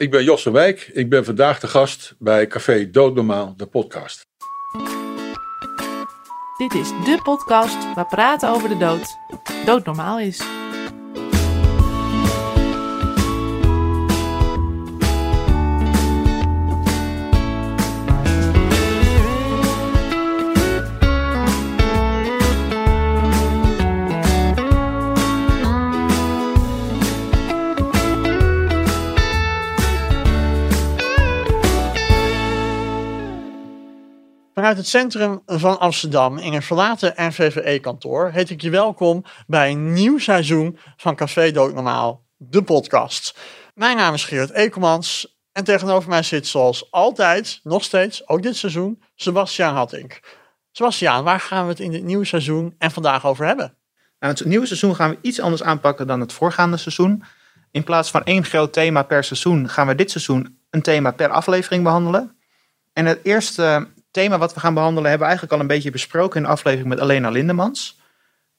Ik ben Jos van Wijk. Ik ben vandaag de gast bij Café Doodnormaal, de podcast. Dit is de podcast waar praten over de dood doodnormaal is. Vanuit het centrum van Amsterdam in een verlaten NVVE-kantoor heet ik je welkom bij een nieuw seizoen van Café Doodnormaal, de podcast. Mijn naam is Geert Ekelmans en tegenover mij zit zoals altijd, nog steeds, ook dit seizoen, Sebastiaan Hattink. Sebastiaan, waar gaan we het in dit nieuwe seizoen en vandaag over hebben? Nou, het nieuwe seizoen gaan we iets anders aanpakken dan het voorgaande seizoen. In plaats van één groot thema per seizoen gaan we dit seizoen een thema per aflevering behandelen. En het eerste thema wat we gaan behandelen hebben we eigenlijk al een beetje besproken in de aflevering met Alena Lindemans.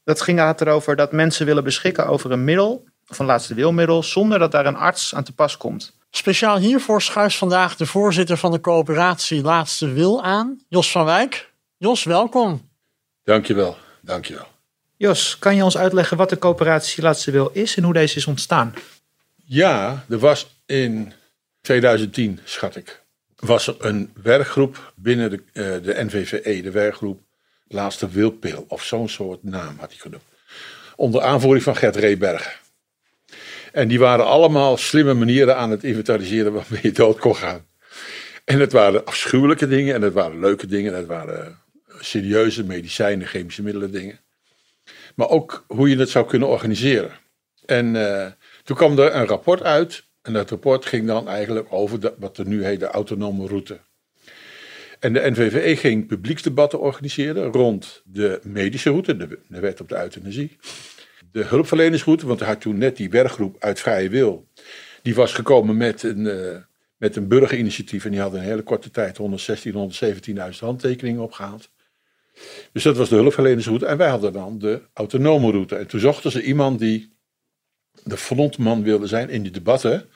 Dat ging erover dat mensen willen beschikken over een middel, of een laatste wilmiddel, zonder dat daar een arts aan te pas komt. Speciaal hiervoor schuift vandaag de voorzitter van de coöperatie Laatste Wil aan, Jos van Wijk. Jos, welkom. Dankjewel, dankjewel. Jos, kan je ons uitleggen wat de coöperatie Laatste Wil is en hoe deze is ontstaan? Ja, er was in 2010, schat ik, was er een werkgroep binnen de, uh, de NVVE, de werkgroep Laatste Wilpil, of zo'n soort naam had hij genoemd. Onder aanvoering van Gert Rebergen. En die waren allemaal slimme manieren aan het inventariseren waarmee je dood kon gaan. En het waren afschuwelijke dingen en het waren leuke dingen. En het waren serieuze medicijnen, chemische middelen dingen. Maar ook hoe je het zou kunnen organiseren. En uh, toen kwam er een rapport uit en dat rapport ging dan eigenlijk over de, wat er nu heet de autonome route. En de NVVE ging publieksdebatten organiseren rond de medische route, de, wet op de euthanasie. De hulpverlenersroute, want er had toen net die werkgroep uit vrije wil. Die was gekomen met een, uh, met een burgerinitiatief en die hadden in een hele korte tijd 116, 117.000 handtekeningen opgehaald. Dus dat was de hulpverlenersroute. En wij hadden dan de autonome route. En toen zochten ze iemand die de frontman wilde zijn in die debatten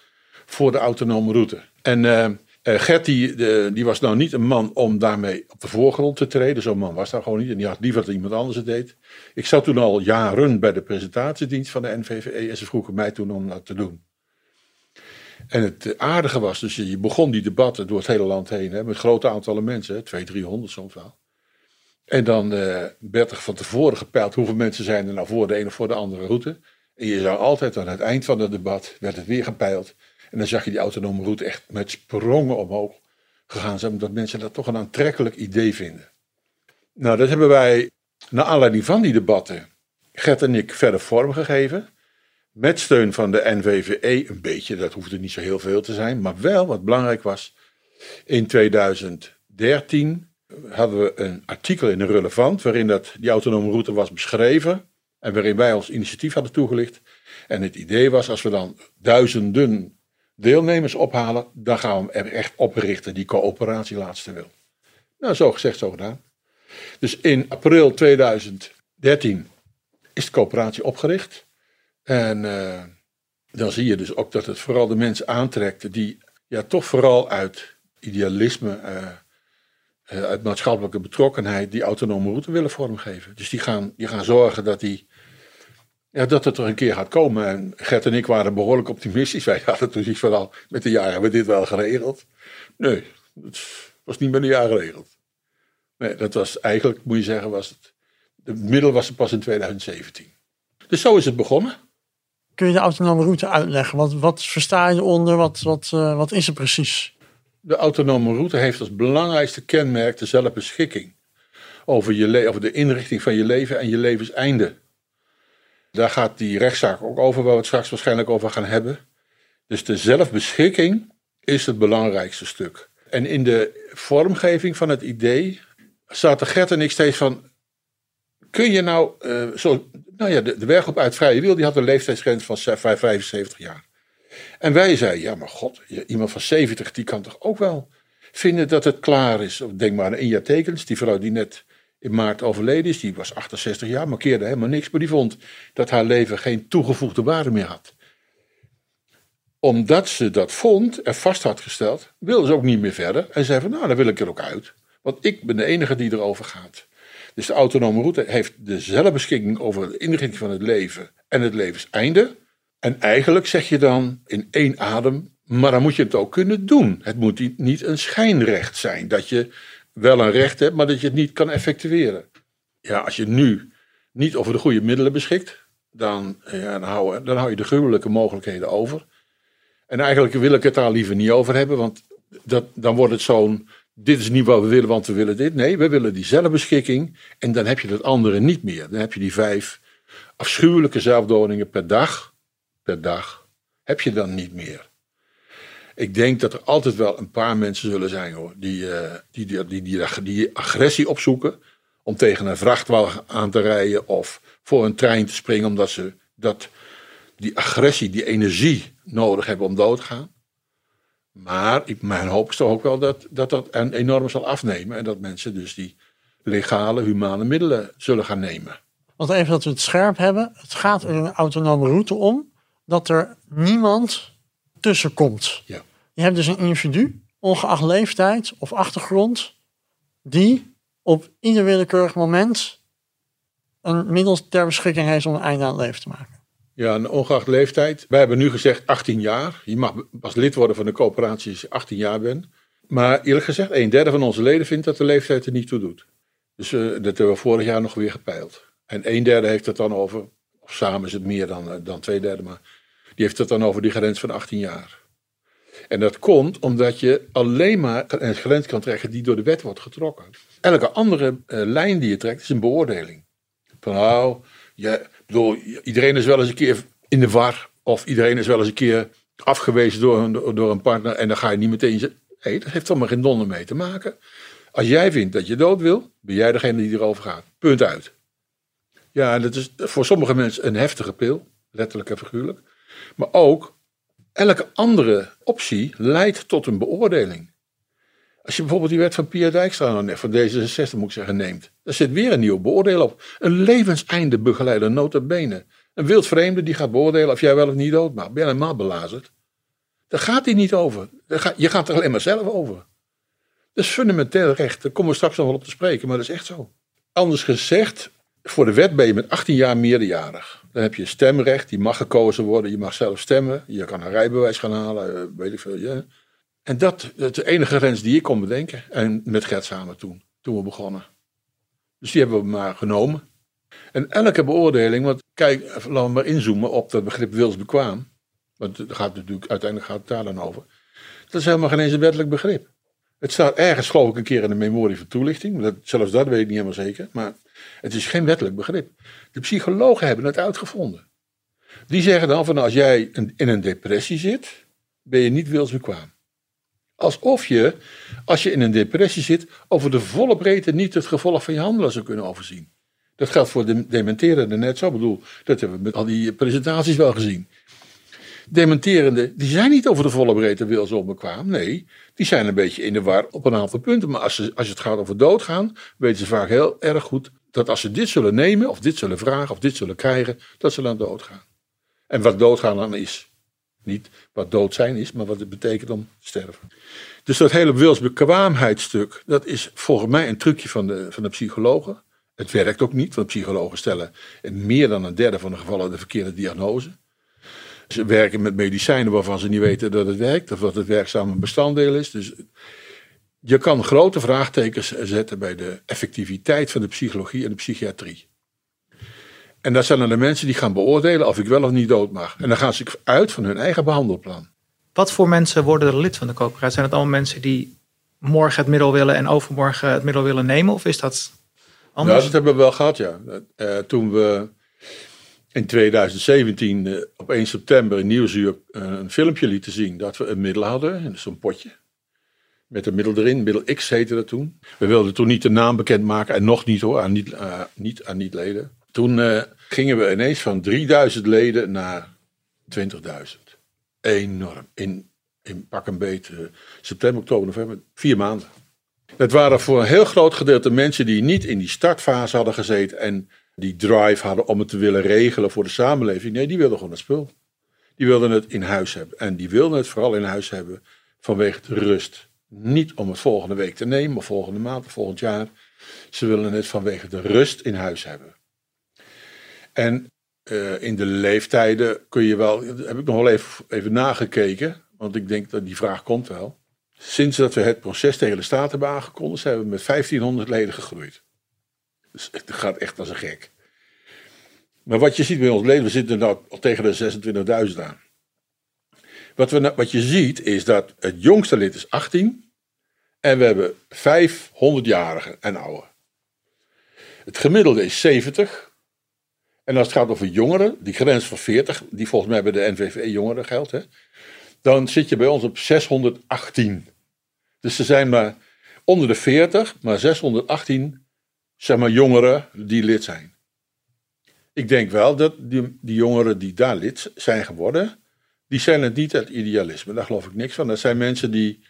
voor de autonome route. En uh, Gert die, die, was nou niet een man om daarmee op de voorgrond te treden. Zo'n man was daar gewoon niet. En die had liever dat iemand anders het deed. Ik zat toen al jaren bij de presentatiedienst van de NVVE. En ze vroegen mij toen om dat te doen. En het aardige was, dus je begon die debatten door het hele land heen. Hè, met grote aantallen mensen, 200, 300 soms wel. En dan uh, werd er van tevoren gepeild hoeveel mensen zijn er nou voor de ene of voor de andere route. En je zou altijd aan het eind van het debat, werd het weer gepeild. En dan zag je die autonome route echt met sprongen omhoog gegaan zijn, omdat mensen dat toch een aantrekkelijk idee vinden. Nou, dat hebben wij, naar aanleiding van die debatten, Gert en ik verder vormgegeven. Met steun van de NVVE een beetje, dat hoefde niet zo heel veel te zijn, maar wel wat belangrijk was. In 2013 hadden we een artikel in de Relevant waarin dat, die autonome route was beschreven en waarin wij ons initiatief hadden toegelicht. En het idee was, als we dan duizenden deelnemers ophalen, dan gaan we hem echt oprichten, die coöperatie laatste wil. Nou, zo gezegd, zo gedaan. Dus in april 2013 is de coöperatie opgericht. En uh, dan zie je dus ook dat het vooral de mensen aantrekt die ja, toch vooral uit idealisme, uh, uh, uit maatschappelijke betrokkenheid, die autonome route willen vormgeven. Dus die gaan, die gaan zorgen dat die ja, dat het er een keer gaat komen. En Gert en ik waren behoorlijk optimistisch. Wij hadden toen iets van al, met de jaren hebben we dit wel geregeld. Nee, het was niet met een jaar geregeld. Nee, dat was eigenlijk, moet je zeggen, was het, het middel was er pas in 2017. Dus zo is het begonnen. Kun je de autonome route uitleggen? Wat, wat versta je onder? Wat, wat, uh, wat is er precies? De autonome route heeft als belangrijkste kenmerk de zelfbeschikking over, je over de inrichting van je leven en je levenseinde. Daar gaat die rechtszaak ook over, waar we het straks waarschijnlijk over gaan hebben. Dus de zelfbeschikking is het belangrijkste stuk. En in de vormgeving van het idee zaten Gert en ik steeds van. Kun je nou, uh, zo, nou ja, de, de werkgroep uit Vrije Wil, die had een leeftijdsgrens van 75 jaar. En wij zeiden, ja maar god, iemand van 70, die kan toch ook wel vinden dat het klaar is. Denk maar aan Inja Tekens, die vrouw die net in maart overleden is. Die was 68 jaar, markeerde helemaal niks. Maar die vond dat haar leven geen toegevoegde waarde meer had. omdat ze dat vond en vast had gesteld, wilde ze ook niet meer verder. En zei van, nou, dan wil ik er ook uit. Want ik ben de enige die erover gaat. Dus de autonome route heeft dezelfde beschikking over de inrichting van het leven en het levenseinde. En eigenlijk zeg je dan in één adem, maar dan moet je het ook kunnen doen. Het moet niet een schijnrecht zijn, dat je wel een recht hebt, maar dat je het niet kan effectueren. Ja, als je nu niet over de goede middelen beschikt, dan, ja, dan, hou, dan hou je de gruwelijke mogelijkheden over. En eigenlijk wil ik het daar liever niet over hebben, want dat, dan wordt het zo'n, dit is niet wat we willen, want we willen dit. Nee, we willen die zelfbeschikking en dan heb je dat andere niet meer. Dan heb je die vijf afschuwelijke zelfdodingen per dag, per dag, heb je dan niet meer. Ik denk dat er altijd wel een paar mensen zullen zijn hoor, die, uh, die, die, die, die, agressie opzoeken om tegen een vrachtwagen aan te rijden of voor een trein te springen, omdat ze dat, die agressie, die energie nodig hebben om dood te gaan. Maar ik, mijn hoop is toch ook wel dat, dat dat enorm zal afnemen en dat mensen dus die legale, humane middelen zullen gaan nemen. Want even dat we het scherp hebben, het gaat in een autonome route om dat er niemand tussenkomt. Ja. Je hebt dus een individu, ongeacht leeftijd of achtergrond, die op ieder willekeurig moment een middel ter beschikking heeft om een einde aan het leven te maken. Ja, een ongeacht leeftijd. Wij hebben nu gezegd 18 jaar. Je mag pas lid worden van de coöperatie als je 18 jaar bent. Maar eerlijk gezegd, een derde van onze leden vindt dat de leeftijd er niet toe doet. Dus uh, dat hebben we vorig jaar nog weer gepeild. En een derde heeft het dan over, of samen is het meer dan, uh, dan twee derde, maar die heeft het dan over die grens van 18 jaar. En dat komt omdat je alleen maar een grens kan trekken die door de wet wordt getrokken. Elke andere uh, lijn die je trekt is een beoordeling. Van nou, iedereen is wel eens een keer in de war. Of iedereen is wel eens een keer afgewezen door een, door een partner. En dan ga je niet meteen zeggen. Nee, dat heeft allemaal geen donder mee te maken. Als jij vindt dat je dood wil, ben jij degene die erover gaat. Punt uit. Ja, dat is voor sommige mensen een heftige pil. Letterlijk en figuurlijk. Maar ook elke andere optie leidt tot een beoordeling. Als je bijvoorbeeld die wet van Pierre Dijkstra, van D66 moet ik zeggen, neemt. Daar zit weer een nieuwe beoordeel op. Een levenseinde begeleider, nota bene. Een wildvreemde die gaat beoordelen of jij wel of niet dood mag. Ben je helemaal belazerd? Daar gaat hij niet over. Je gaat er alleen maar zelf over. Dat is fundamenteel recht. Daar komen we straks nog wel op te spreken, maar dat is echt zo. Anders gezegd, voor de wet ben je met 18 jaar meerderjarig. Dan heb je stemrecht, die mag gekozen worden. Je mag zelf stemmen. Je kan een rijbewijs gaan halen, eh, weet ik veel. Ja. En dat, dat is de enige grens die ik kon bedenken. En met Gert samen toen, toen we begonnen. Dus die hebben we maar genomen. En elke beoordeling, want kijk, laten we maar inzoomen op dat begrip wilsbekwaam. Want het gaat natuurlijk, uiteindelijk gaat het daar dan over. Dat is helemaal geen eens een wettelijk begrip. Het staat ergens, geloof ik, een keer in de memorie van toelichting. Dat, zelfs dat weet ik niet helemaal zeker. Maar het is geen wettelijk begrip. De psychologen hebben het uitgevonden. Die zeggen dan van als jij in een depressie zit, ben je niet wilsbekwaam. Alsof je, als je in een depressie zit, over de volle breedte niet het gevolg van je handelen zou kunnen overzien. Dat geldt voor de dementerende net zo. Ik bedoel, dat hebben we met al die presentaties wel gezien. Dementerende, die zijn niet over de volle breedte wils onbekwaam. Nee, die zijn een beetje in de war op een aantal punten. Maar als, ze, als het gaat over doodgaan, weten ze vaak heel erg goed dat als ze dit zullen nemen, of dit zullen vragen, of dit zullen krijgen, dat ze dan doodgaan. En wat doodgaan dan is. Niet wat dood zijn is, maar wat het betekent om te sterven. Dus dat hele wilsbekwaamheidstuk, dat is volgens mij een trucje van de, van de psychologen. Het werkt ook niet, want psychologen stellen in meer dan een derde van de gevallen de verkeerde diagnose. Ze werken met medicijnen waarvan ze niet weten dat het werkt, of dat het werkzame bestanddeel is. Dus je kan grote vraagtekens zetten bij de effectiviteit van de psychologie en de psychiatrie. En dat zijn dan de mensen die gaan beoordelen of ik wel of niet dood mag. En dan gaan ze uit van hun eigen behandelplan. Wat voor mensen worden er lid van de coöperatie? Zijn het allemaal mensen die morgen het middel willen en overmorgen het middel willen nemen? Of is dat anders? Ja, dat hebben we wel gehad, ja. Uh, toen we in 2017 uh, op 1 september in Nieuwsuur uh, een filmpje lieten zien dat we een middel hadden, zo'n potje. Met een middel erin, middel X heette dat toen. We wilden toen niet de naam bekendmaken en nog niet hoor, aan niet, niet, aan niet leden. Toen gingen we ineens van 3000 leden naar 20.000 enorm. In, in pak een beet september, oktober, november, vier maanden. Het waren voor een heel groot gedeelte mensen die niet in die startfase hadden gezeten en die drive hadden om het te willen regelen voor de samenleving. Nee, die wilden gewoon het spul. die wilden het in huis hebben. En die wilden het vooral in huis hebben vanwege de rust. Niet om het volgende week te nemen, of volgende maand, of volgend jaar. Ze willen het vanwege de rust in huis hebben. En uh, in de leeftijden kun je wel, heb ik nog wel even, even nagekeken, want ik denk dat die vraag komt wel. Sinds dat we het proces tegen de staat hebben aangekondigd, zijn we met 1500 leden gegroeid. Dus het gaat echt als een gek. Maar wat je ziet bij ons leden, we zitten nu al tegen de 26.000 aan. Wat, we, wat je ziet is dat het jongste lid is 18 en we hebben 500-jarigen en ouder. Het gemiddelde is 70. En als het gaat over jongeren, die grens van 40, die volgens mij bij de NVVE jongeren geldt, hè, dan zit je bij ons op 618. Dus er zijn maar onder de 40, maar 618 zeg maar, jongeren die lid zijn. Ik denk wel dat die, die jongeren die daar lid zijn geworden, die zijn het niet uit idealisme. Daar geloof ik niks van. Dat zijn mensen die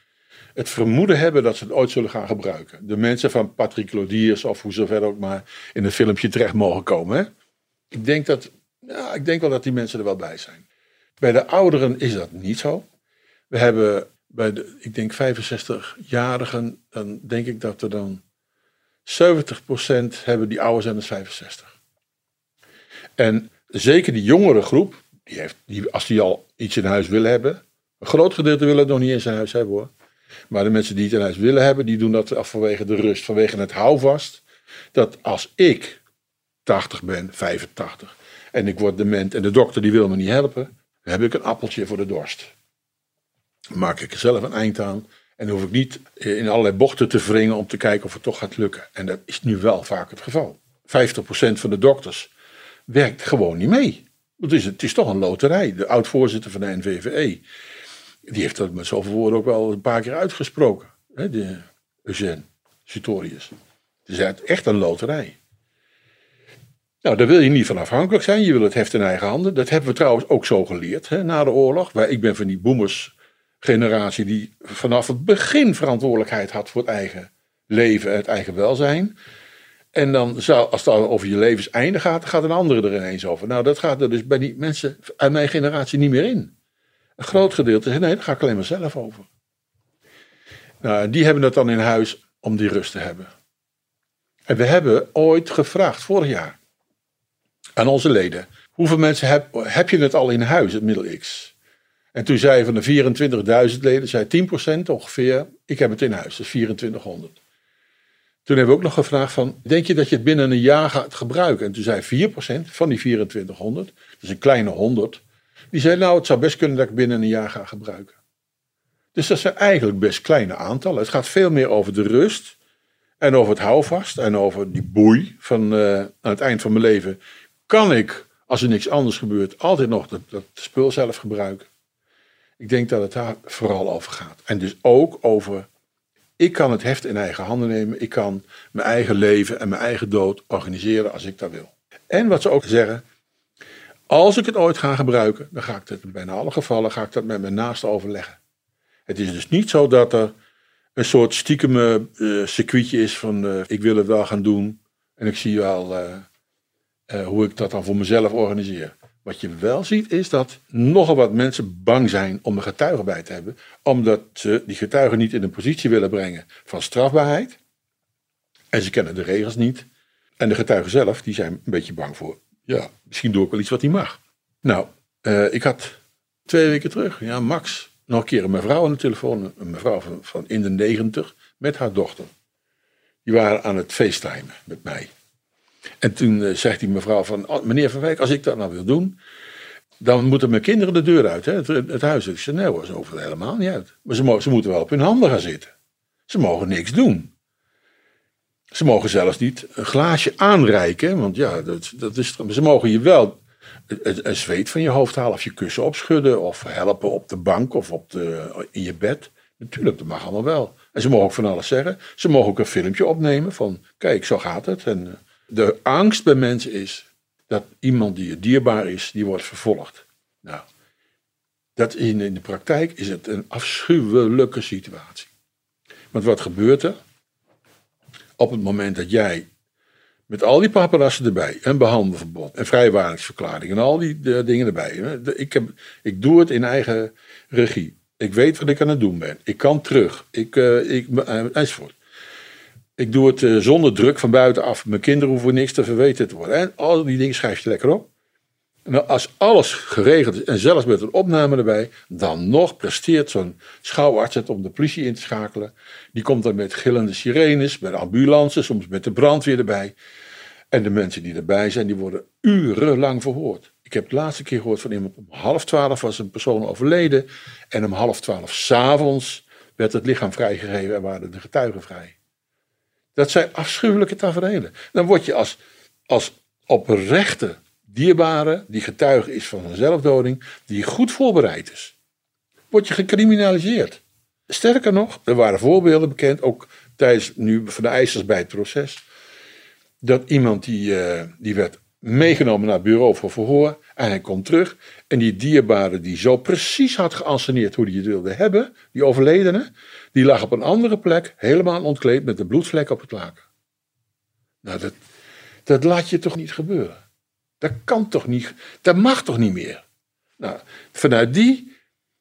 het vermoeden hebben dat ze het ooit zullen gaan gebruiken. De mensen van Patrick Lodiers of hoe zover ook maar in het filmpje terecht mogen komen. Hè? Ik, denk dat, ja, ik denk wel dat die mensen er wel bij zijn. Bij de ouderen is dat niet zo. We hebben bij de, ik denk 65-jarigen, dan denk ik dat er dan 70% hebben die ouder zijn dan 65. En zeker die jongere groep, die heeft, die, als die al iets in huis willen hebben, een groot gedeelte willen het nog niet in zijn huis hebben hoor. Maar de mensen die het in huis willen hebben, die doen dat vanwege de rust, vanwege het houvast. Dat als ik 80 ben, 85, en ik word dement en de dokter die wil me niet helpen, dan heb ik een appeltje voor de dorst. Maak ik er zelf een eind aan. En dan hoef ik niet in allerlei bochten te wringen om te kijken of het toch gaat lukken. En dat is nu wel vaak het geval. 50% van de dokters werkt gewoon niet mee. Het is, het is toch een loterij. De oud-voorzitter van de NVVE, die heeft dat met zoveel woorden ook wel een paar keer uitgesproken. Hè, de Eugène Sutorius. Het is echt een loterij. Nou, daar wil je niet van afhankelijk zijn. Je wil het heft in eigen handen. Dat hebben we trouwens ook zo geleerd hè, na de oorlog. Ik ben van die boomers generatie die vanaf het begin verantwoordelijkheid had voor het eigen leven en het eigen welzijn. En dan zou, als het over je levenseinde gaat, gaat een andere er ineens over. Nou, dat gaat er dus bij die mensen uit mijn generatie niet meer in. Een groot gedeelte zegt, nee, daar ga ik alleen maar zelf over. Nou, die hebben het dan in huis om die rust te hebben. En we hebben ooit gevraagd, vorig jaar, aan onze leden. Hoeveel mensen heb, heb je het al in huis, het middel X? En toen zei van de 24.000 leden, zei 10% ongeveer, ik heb het in huis, dus 2400. Toen hebben we ook nog gevraagd van, denk je dat je het binnen een jaar gaat gebruiken? En toen zei 4% van die 2400, dus een kleine 100, die zei nou het zou best kunnen dat ik binnen een jaar ga gebruiken. Dus dat zijn eigenlijk best kleine aantallen. Het gaat veel meer over de rust en over het houvast en over die boei van uh, aan het eind van mijn leven. Kan ik, als er niks anders gebeurt, altijd nog dat spul zelf gebruiken? Ik denk dat het daar vooral over gaat. En dus ook over ik kan het heft in eigen handen nemen. Ik kan mijn eigen leven en mijn eigen dood organiseren als ik dat wil. En wat ze ook zeggen, als ik het ooit ga gebruiken, dan ga ik dat in bijna alle gevallen ga ik dat met mijn naasten overleggen. Het is dus niet zo dat er een soort stiekem uh, circuitje is van uh, ik wil het wel gaan doen en ik zie wel uh, hoe ik dat dan voor mezelf organiseer. Wat je wel ziet is dat nogal wat mensen bang zijn om een getuige bij te hebben, omdat ze die getuigen niet in een positie willen brengen van strafbaarheid. En ze kennen de regels niet. En de getuigen zelf, die zijn een beetje bang voor, ja, misschien doe ik wel iets wat niet mag. Nou, uh, ik had twee weken terug, ja, Max, nog een keer een mevrouw aan de telefoon, een mevrouw van, van in de negentig, met haar dochter. Die waren aan het facetimen met mij. En toen uh, zegt die mevrouw van, oh, meneer Van Wijk, als ik dat nou wil doen, dan moeten mijn kinderen de deur uit, hè, het, huis. Ik zei, nee hoor, ze helemaal niet uit. Maar ze, ze moeten wel op hun handen gaan zitten. Ze mogen niks doen. Ze mogen zelfs niet een glaasje aanreiken, want ja, dat, dat is, ze mogen je wel een zweet van je hoofd halen of je kussen opschudden of helpen op de bank of op de, in je bed. Natuurlijk, dat mag allemaal wel. En ze mogen ook van alles zeggen. Ze mogen ook een filmpje opnemen van, kijk, zo gaat het. En eh, de angst bij mensen is dat iemand die je dierbaar is, die wordt vervolgd. Nou, dat in, in de praktijk is het een afschuwelijke situatie. Want wat gebeurt er? Op het moment dat jij Met al die paparassen erbij. En behandelverbod. En vrijwaringsverklaring. En al die eh, dingen erbij. Ik, heb, ik doe het in eigen regie. Ik weet wat ik aan het doen ben. Ik kan terug. Ik, uh, ik, uh, enzovoort. Ik doe het uh, zonder druk van buitenaf. Mijn kinderen hoeven niks te verweten te worden. En al die dingen schrijf je lekker op. En als alles geregeld is, en zelfs met een opname erbij, dan nog presteert zo'n schouwarts het om de politie in te schakelen. Die komt dan met gillende sirenes, met ambulances, soms met de brandweer erbij. En de mensen die erbij zijn, die worden urenlang verhoord. Ik heb de laatste keer gehoord van iemand om half twaalf was een persoon overleden. En om half twaalf s'avonds werd het lichaam vrijgegeven en waren de getuigen vrij. Dat zijn afschuwelijke tafereelen. Dan word je als, als oprechte dierbare die getuige is van een zelfdoding, die goed voorbereid is, word je gecriminaliseerd. Sterker nog, er waren voorbeelden bekend, ook tijdens nu van de eisers bij het proces, dat iemand die, uh, die werd meegenomen naar het bureau voor verhoor en hij komt terug en die dierbare die zo precies had geanceneerd hoe hij het wilde hebben, die overledene, die lag op een andere plek, helemaal ontkleed met de bloedvlek op het laken. Nou, dat, dat laat je toch niet gebeuren. Dat kan toch niet, dat mag toch niet meer? Nou, vanuit die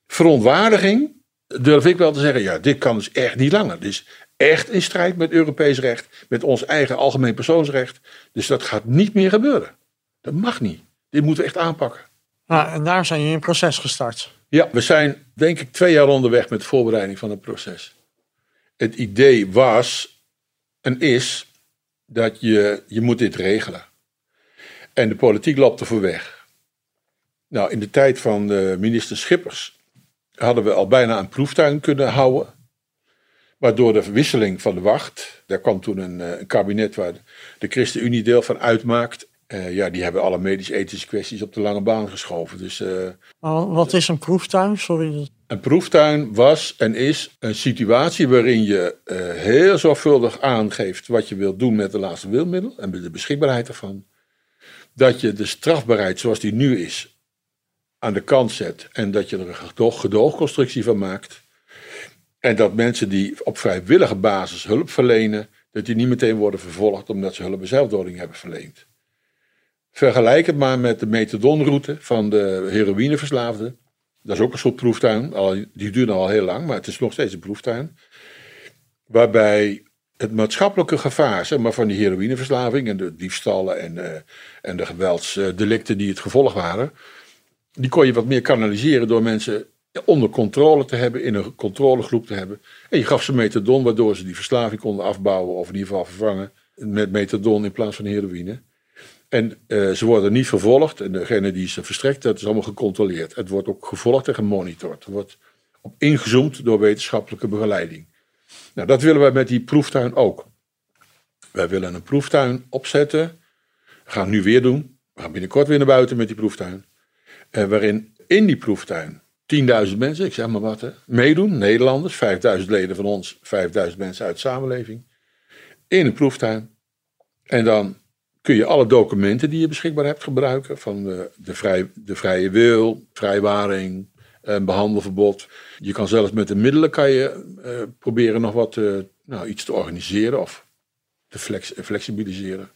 verontwaardiging durf ik wel te zeggen, ja, dit kan dus echt niet langer. Dit is echt in strijd met Europees recht, met ons eigen algemeen persoonsrecht. Dus dat gaat niet meer gebeuren. Dat mag niet. Dit moeten we echt aanpakken. Nou, en daar zijn jullie een proces gestart. Ja, we zijn denk ik twee jaar onderweg met de voorbereiding van het proces. Het idee was en is dat je, je moet dit regelen. En de politiek loopt voor weg. Nou, in de tijd van de minister Schippers hadden we al bijna een proeftuin kunnen houden. Waardoor de verwisseling van de wacht, daar kwam toen een, eh, een kabinet waar de ChristenUnie deel van uitmaakt. Uh, ja, die hebben alle medisch-ethische kwesties op de lange baan geschoven. Dus, uh, wat is een proeftuin? Sorry. Een proeftuin was en is een situatie waarin je uh, heel zorgvuldig aangeeft wat je wilt doen met de laatste wilmiddel en de beschikbaarheid ervan dat je de strafbaarheid zoals die nu is aan de kant zet en dat je er een gedoog, gedoogconstructie van maakt. En dat mensen die op vrijwillige basis hulp verlenen, dat die niet meteen worden vervolgd omdat ze hulp bij zelfdoding hebben verleend. Vergelijk het maar met de methadonroute van de heroïneverslaafden. Dat is ook een soort proeftuin. Die duurt al heel lang, maar het is nog steeds een proeftuin. Waarbij het maatschappelijke gevaar zeg maar, van die heroïneverslaving en de diefstallen en, uh, en de geweldsdelicten die het gevolg waren, die kon je wat meer kanaliseren door mensen onder controle te hebben, in een controlegroep te hebben. En je gaf ze methadon, waardoor ze die verslaving konden afbouwen of in ieder geval vervangen met methadon in plaats van heroïne. En uh, ze worden niet vervolgd en degene die ze verstrekt, dat is allemaal gecontroleerd. Het wordt ook gevolgd en gemonitord. Er wordt op ingezoomd door wetenschappelijke begeleiding. Nou, dat willen wij met die proeftuin ook. Wij willen een proeftuin opzetten. We gaan nu weer doen. We gaan binnenkort weer naar buiten met die proeftuin. Eh, waarin in die proeftuin 10.000 mensen, ik zeg maar wat, hè, meedoen. Nederlanders, 5.000 leden van ons, 5.000 mensen uit de samenleving. In een proeftuin. En dan kun je alle documenten die je beschikbaar hebt gebruiken. Van de, de, vrij, de vrije wil, vrijwaring, een behandelverbod. Je kan zelfs met de middelen kan je, uh, proberen nog wat, uh, nou, iets te organiseren of te flex flexibiliseren.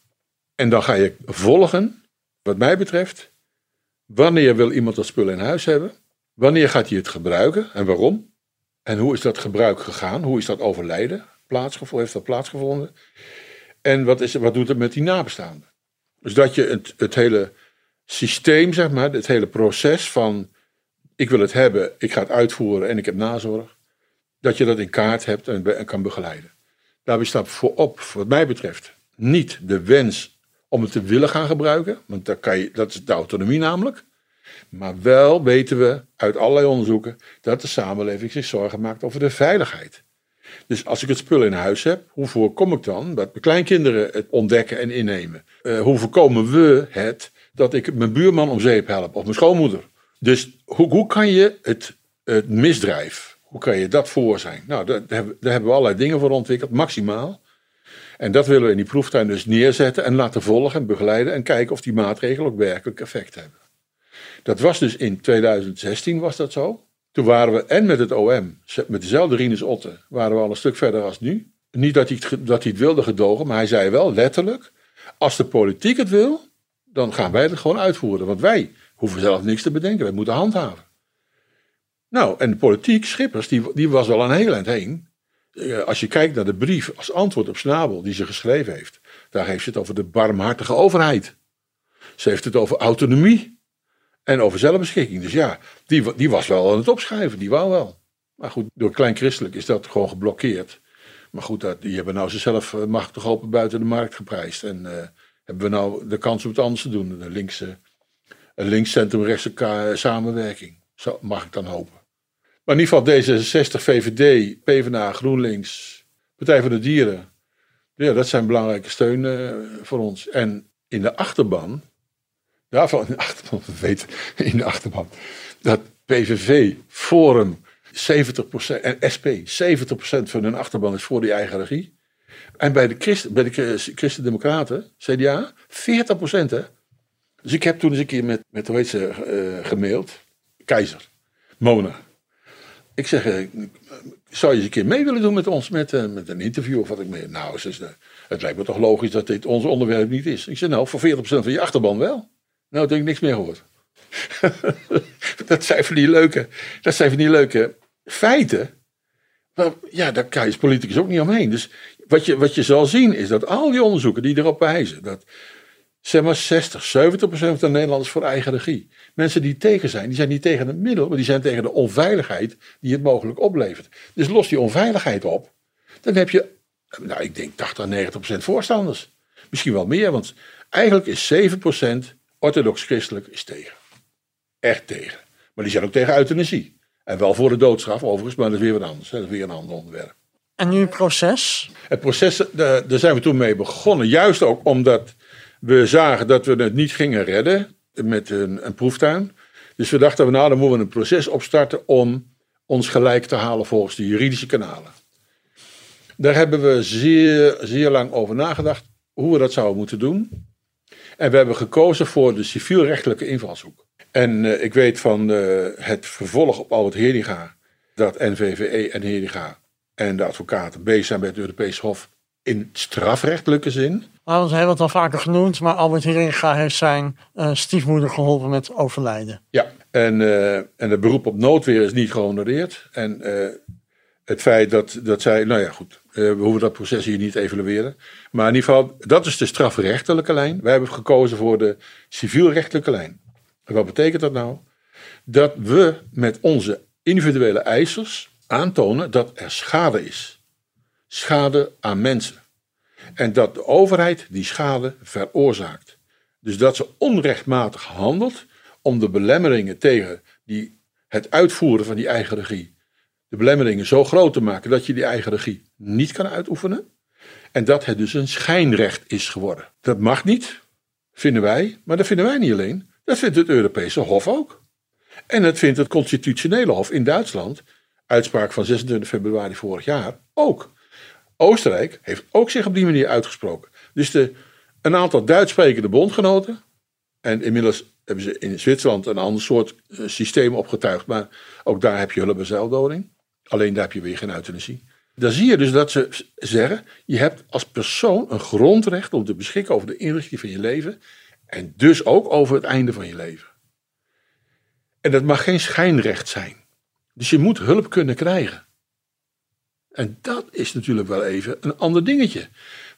En dan ga je volgen, wat mij betreft, wanneer wil iemand dat spul in huis hebben? Wanneer gaat hij het gebruiken en waarom? En hoe is dat gebruik gegaan? Hoe is dat overlijden plaatsgevonden? Heeft dat plaatsgevonden? En wat, is, wat doet het met die nabestaanden? Dus dat je het, het hele systeem, zeg maar, het hele proces van ik wil het hebben, ik ga het uitvoeren en ik heb nazorg. Dat je dat in kaart hebt en, kan begeleiden. Daarbij staat voorop, wat mij betreft, niet de wens om het te willen gaan gebruiken. Want dat, kan je, dat is de autonomie namelijk. Maar wel weten we uit allerlei onderzoeken dat de samenleving zich zorgen maakt over de veiligheid. Dus als ik het spul in huis heb, hoe voorkom ik dan dat mijn kleinkinderen het ontdekken en innemen? Uh, hoe voorkomen we het dat ik mijn buurman om zeep help of mijn schoonmoeder? Dus hoe, hoe kan je het, het misdrijf, hoe kan je dat voor zijn? Nou, daar, daar, hebben, we allerlei dingen voor ontwikkeld, maximaal. En dat willen we in die proeftuin dus neerzetten en laten volgen en begeleiden en kijken of die maatregelen ook werkelijk effect hebben. Dat was dus in 2016 was dat zo. Toen waren we en met het OM, met dezelfde Rinus Otte, waren we al een stuk verder als nu. Niet dat hij, het, dat hij het wilde gedogen, maar hij zei wel letterlijk, Als de politiek het wil, dan gaan wij het gewoon uitvoeren. Want wij hoeven zelf niks te bedenken. Wij moeten handhaven. Nou, en de politiek, Schippers, die, die was al een heel eind heen. Eh, Als je kijkt naar de brief als antwoord op Snabel die ze geschreven heeft. Daar heeft ze het over de barmhartige overheid. Ze heeft het over autonomie. En over zelfbeschikking. Dus ja, die, die was wel aan het opschrijven. Die wou wel. Maar goed, door klein christelijk is dat gewoon geblokkeerd. Maar goed, dat, die hebben nou zichzelf eh, machtig open buiten de markt geprijsd. En eh, hebben we nou de kans om het anders te doen. Een linkse, een linkscentrum-rechtse samenwerking. Zo mag ik dan hopen. Maar in ieder geval D66, VVD, PvdA, GroenLinks, Partij voor de Dieren. Ja, dat zijn belangrijke steun eh, voor ons. En in de achterban, daarvan in de achterban, we weten in de achterban, dat PVV, Forum, 70% en SP, 70% van hun achterban is voor die eigen regie. En bij de, Christen, bij de Chris- Christen-Democraten, CDA, 40% hè. Dus ik heb toen eens een keer met, met hoe heet ze, eh, gemaild. Keizer, Mona. Ik zeg, eh, zou je eens een keer mee willen doen met ons, met, eh, met een interview of wat ik mee? Nou, het lijkt me toch logisch dat dit ons onderwerp niet is. Ik zeg, nou, voor 40% van je achterban wel. Nou, toen ik niks meer gehoord. dat zijn van die leuke, dat zijn van die leuke feiten. Maar ja, daar kan je als politicus ook niet omheen. Dus wat je, wat je zal zien is dat al die onderzoeken die erop wijzen dat zeg maar 60, 70 procent van de Nederlanders voor eigen regie. Mensen die tegen zijn, die zijn niet tegen het middel, maar die zijn tegen de onveiligheid die het mogelijk oplevert. Dus los die onveiligheid op, dan heb je, nou ik denk 80 à 90 procent voorstanders. Misschien wel meer, want eigenlijk is 7 procent orthodox-christelijk is tegen. Echt tegen. Maar die zijn ook tegen euthanasie. En wel voor de doodstraf overigens, maar dat is weer wat anders. hè. Dat is weer een ander onderwerp. En nu het proces. Het proces, eh, daar zijn we toen mee begonnen. Juist ook omdat we zagen dat we het niet gingen redden met een, een proeftuin. Dus we dachten, nou dan moeten we een proces opstarten om ons gelijk te halen volgens de juridische kanalen. Daar hebben we zeer, zeer lang over nagedacht hoe we dat zouden moeten doen. En we hebben gekozen voor de civielrechtelijke invalshoek. En eh, ik weet van eh, het vervolg op Albert Heringa dat NVVE en Heringa en de advocaten bezig zijn bij het Europees Hof in strafrechtelijke zin. Nou, dat hebben we het al vaker genoemd, maar Albert Heringa heeft zijn eh, stiefmoeder geholpen met overlijden. Ja, en, en het beroep op noodweer is niet gehonoreerd. En het feit dat, dat zij, nou ja goed, eh, we hoeven dat proces hier niet evalueren. Maar in ieder geval, dat is de strafrechtelijke lijn. Wij hebben gekozen voor de civielrechtelijke lijn. En wat betekent dat nou? Dat we met onze individuele eisers aantonen dat er schade is. Schade aan mensen. En dat de overheid die schade veroorzaakt. Dus dat ze onrechtmatig handelt om de belemmeringen tegen die, het uitvoeren van die eigen regie, de belemmeringen zo groot te maken dat je die eigen regie niet kan uitoefenen. En dat het dus een schijnrecht is geworden. Dat mag niet, vinden wij, maar dat vinden wij niet alleen. Dat vindt het Europese Hof ook. En dat vindt het Constitutionele Hof in Duitsland, uitspraak van 26 februari vorig jaar, ook. Oostenrijk heeft ook zich op die manier uitgesproken. Dus de, een aantal Duits sprekende bondgenoten, en inmiddels hebben ze in Zwitserland een ander soort eh, systeem opgetuigd, maar ook daar heb je hulp en zelfdoding. Alleen daar heb je weer geen euthanasie. Dan zie je dus dat ze zeggen, je hebt als persoon een grondrecht om te beschikken over de inrichting van je leven en dus ook over het einde van je leven. En dat mag geen schijnrecht zijn. Dus je moet hulp kunnen krijgen. En dat is natuurlijk wel even een ander dingetje.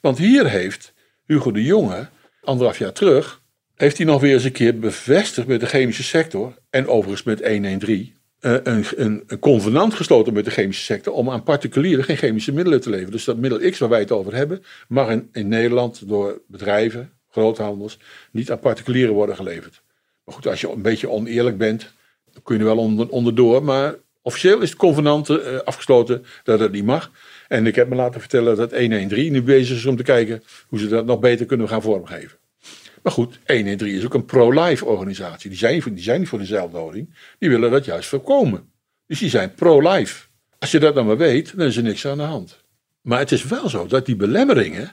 Want hier heeft Hugo de Jonge, anderhalf jaar terug, heeft hij nog weer eens een keer bevestigd met de chemische sector, en overigens met 113, eh, een, een, een convenant gesloten met de chemische sector om aan particulieren geen chemische middelen te leveren. Dus dat middel X waar wij het over hebben, mag in, Nederland door bedrijven, groothandels, niet aan particulieren worden geleverd. Maar goed, als je een beetje oneerlijk bent, dan kun je er wel onder, onderdoor. Maar officieel is het convenant eh, afgesloten dat het niet mag. En ik heb me laten vertellen dat 113 nu bezig is om te kijken hoe ze dat nog beter kunnen gaan vormgeven. Maar goed, 113 is ook een pro-life organisatie. Die zijn, die zijn niet voor de zelfdoding. Die willen dat juist voorkomen. Dus die zijn pro-life. Als je dat dan maar weet, dan is er niks aan de hand. Maar het is wel zo dat die belemmeringen,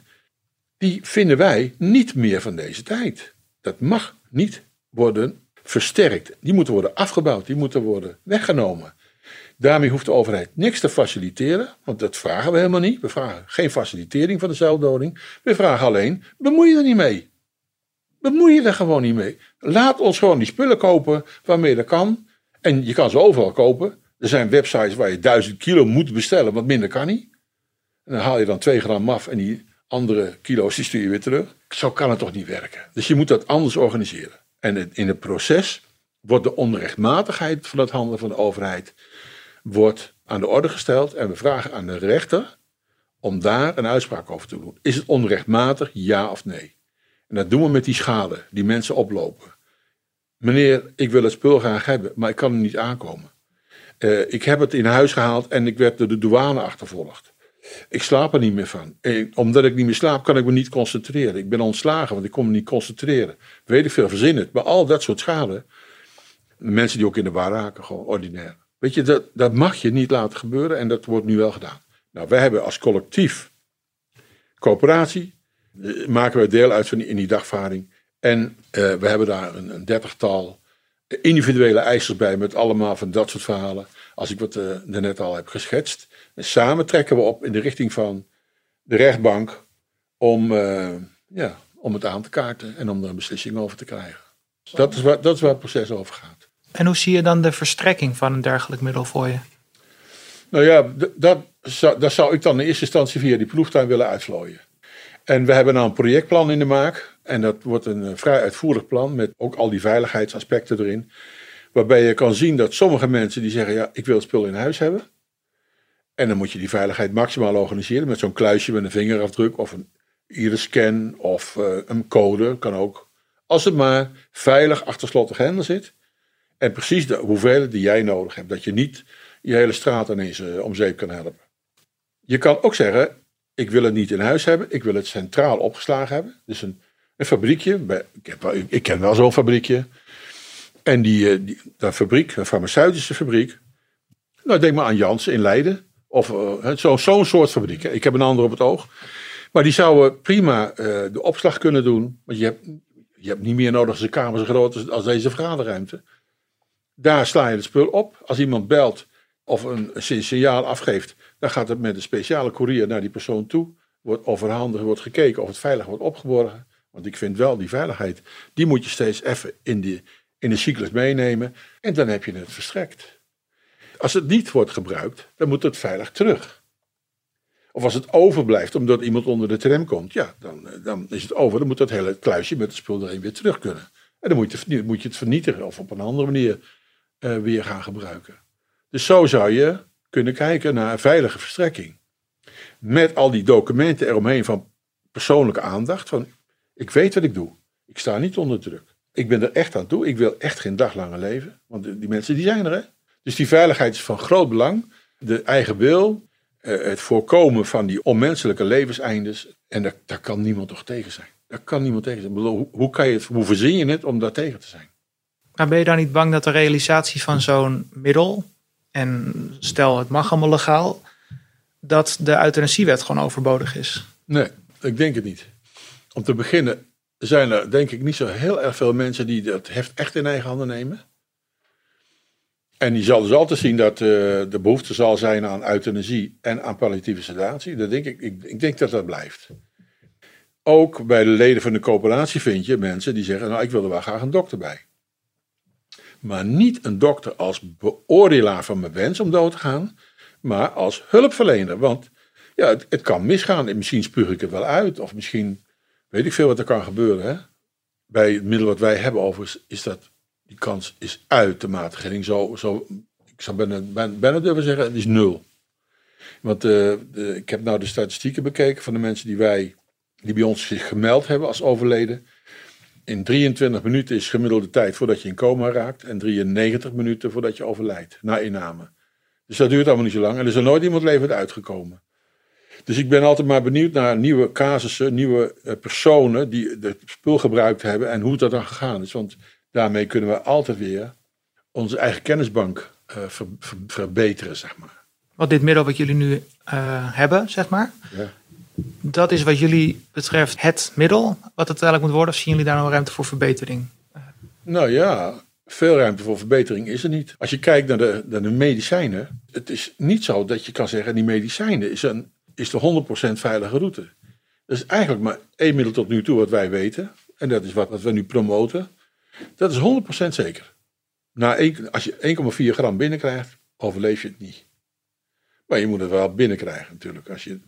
die vinden wij niet meer van deze tijd. Dat mag niet worden versterkt. Die moeten worden afgebouwd, die moeten worden weggenomen. Daarmee hoeft de overheid niks te faciliteren, want dat vragen we helemaal niet. We vragen geen facilitering van de zelfdoding. We vragen alleen, bemoei je er niet mee. Bemoei je er gewoon niet mee. Laat ons gewoon die spullen kopen waarmee dat kan. En je kan ze overal kopen. Er zijn websites waar je duizend kilo moet bestellen, want minder kan niet. En dan haal je dan twee gram af en die andere kilo's stuur je weer terug. Zo kan het toch niet werken. Dus je moet dat anders organiseren. En in het proces wordt de onrechtmatigheid van het handelen van de overheid wordt aan de orde gesteld. En we vragen aan de rechter om daar een uitspraak over te doen. Is het onrechtmatig, ja of nee? En dat doen we met die schade die mensen oplopen. Meneer, ik wil het spul graag hebben, maar ik kan er niet aankomen. Uh, ik heb het in huis gehaald en ik werd door de douane achtervolgd. Ik slaap er niet meer van. En omdat ik niet meer slaap, kan ik me niet concentreren. Ik ben ontslagen, want ik kon me niet concentreren. Weet ik veel, verzin het. Maar al dat soort schade. Mensen die ook in de war raken, gewoon ordinair. Weet je, dat, dat mag je niet laten gebeuren en dat wordt nu wel gedaan. Nou, wij hebben als collectief coöperatie, eh, maken we deel uit van die, in die dagvaarding. En uh, we hebben daar een, een dertigtal individuele eisers bij met allemaal van dat soort verhalen. Als ik wat uh, net al heb geschetst. En samen trekken we op in de richting van de rechtbank om, uh, ja, om het aan te kaarten en om er een beslissing over te krijgen. Dat is, waar, dat is waar het proces over gaat. En hoe zie je dan de verstrekking van een dergelijk middel voor je? Nou ja, dat, dat zou ik dan in eerste instantie via die ploegtuin willen uitvlooien. En we hebben nou een projectplan in de maak. En dat wordt een eh, vrij uitvoerig plan met ook al die veiligheidsaspecten erin. Waarbij je kan zien dat sommige mensen die zeggen, ja, ik wil het spul in huis hebben. En dan moet je die veiligheid maximaal organiseren met zo'n kluisje met een vingerafdruk of een iris-scan of uh, een code, kan ook. Als het maar veilig achter slot en grendel zit. En precies de hoeveelheid die jij nodig hebt. Dat je niet je hele straat ineens uh, om zeep kan helpen. Je kan ook zeggen, ik wil het niet in huis hebben. Ik wil het centraal opgeslagen hebben. Dus een, een fabriekje. Ik, ken wel zo'n fabriekje. En die, eh, die, dat fabriek, een farmaceutische fabriek. Nou, denk maar aan Jans in Leiden. Of uh, zo'n zo soort fabriek. Ik heb een ander op het oog. Maar die zouden prima uh, de opslag kunnen doen. Want je hebt, je hebt niet meer nodig als een kamer zo groot als deze vergaderruimte. Daar sla je het spul op. Als iemand belt of een, signaal afgeeft, dan gaat het met een speciale courier naar die persoon toe. Wordt overhandigd, wordt gekeken of het veilig wordt opgeborgen. Want ik vind wel die veiligheid, die moet je steeds even in de, in de cyclus meenemen. En dan heb je het verstrekt. Als het niet wordt gebruikt, dan moet het veilig terug. Of als het overblijft omdat iemand onder de tram komt, ja, dan, dan is het over. Dan moet dat hele kluisje met het spul erin weer terug kunnen. En dan moet je, moet je het vernietigen of op een andere manier uh, weer gaan gebruiken. Dus zo zou je kunnen kijken naar een veilige verstrekking. Met al die documenten eromheen van persoonlijke aandacht. Van ik weet wat ik doe. Ik sta niet onder druk. Ik ben er echt aan toe. Ik wil echt geen daglange leven. Want die mensen die zijn er. Hè? Dus die veiligheid is van groot belang. De eigen wil. Eh, het voorkomen van die onmenselijke levenseindes. En daar, daar kan niemand toch tegen zijn. Daar kan niemand tegen zijn. Hoe, kan je het, hoe verzin je het om daar tegen te zijn? Maar ben je dan niet bang dat de realisatie van zo'n middel en stel het mag allemaal legaal, dat de euthanasiewet gewoon overbodig is? Nee, ik denk het niet. Om te beginnen zijn er denk ik niet zo heel erg veel mensen die dat heft echt in eigen handen nemen. En die zal dus altijd zien dat uh, de behoefte zal zijn aan euthanasie en aan palliatieve sedatie. Dat denk ik, ik, ik denk dat dat blijft. Ook bij de leden van de coöperatie vind je mensen die zeggen, nou ik wil er wel graag een dokter bij maar niet een dokter als beoordelaar van mijn wens om dood te gaan, maar als hulpverlener. Want ja, het, kan misgaan. En misschien spuug ik het wel uit, of misschien weet ik veel wat er kan gebeuren. Hè? Bij het middel wat wij hebben overigens, is dat die kans is uitermate gering. Zo, zo, ik zou bijna, bijna durven zeggen, het is nul. Want de, ik heb nou de statistieken bekeken van de mensen die wij, die bij ons zich gemeld hebben als overleden in 23 minuten is gemiddelde tijd voordat je in coma raakt. En 93 minuten voordat je overlijdt na inname. Dus dat duurt allemaal niet zo lang. En er is er nooit iemand levend uitgekomen. Dus ik ben altijd maar benieuwd naar nieuwe casussen, nieuwe uh, personen die het spul gebruikt hebben en hoe dat dan gegaan is. Want daarmee kunnen we altijd weer onze eigen kennisbank uh, ver, ver, verbeteren, zeg maar. Wat dit middel wat jullie nu uh, hebben, zeg maar. Ja dat is wat jullie betreft het middel wat het uiteindelijk moet worden? Of zien jullie daar nog ruimte voor verbetering? Nou ja, veel ruimte voor verbetering is er niet. Als je kijkt naar de, naar de medicijnen, het is niet zo dat je kan zeggen, die medicijnen is, een, is de 100% veilige route. Dat is eigenlijk maar één middel tot nu toe wat wij weten. En dat is wat, wat we nu promoten. Dat is 100% zeker. Na één- als je 1,4 gram binnenkrijgt, overleef je het niet. Maar je moet het wel binnenkrijgen natuurlijk. Als je het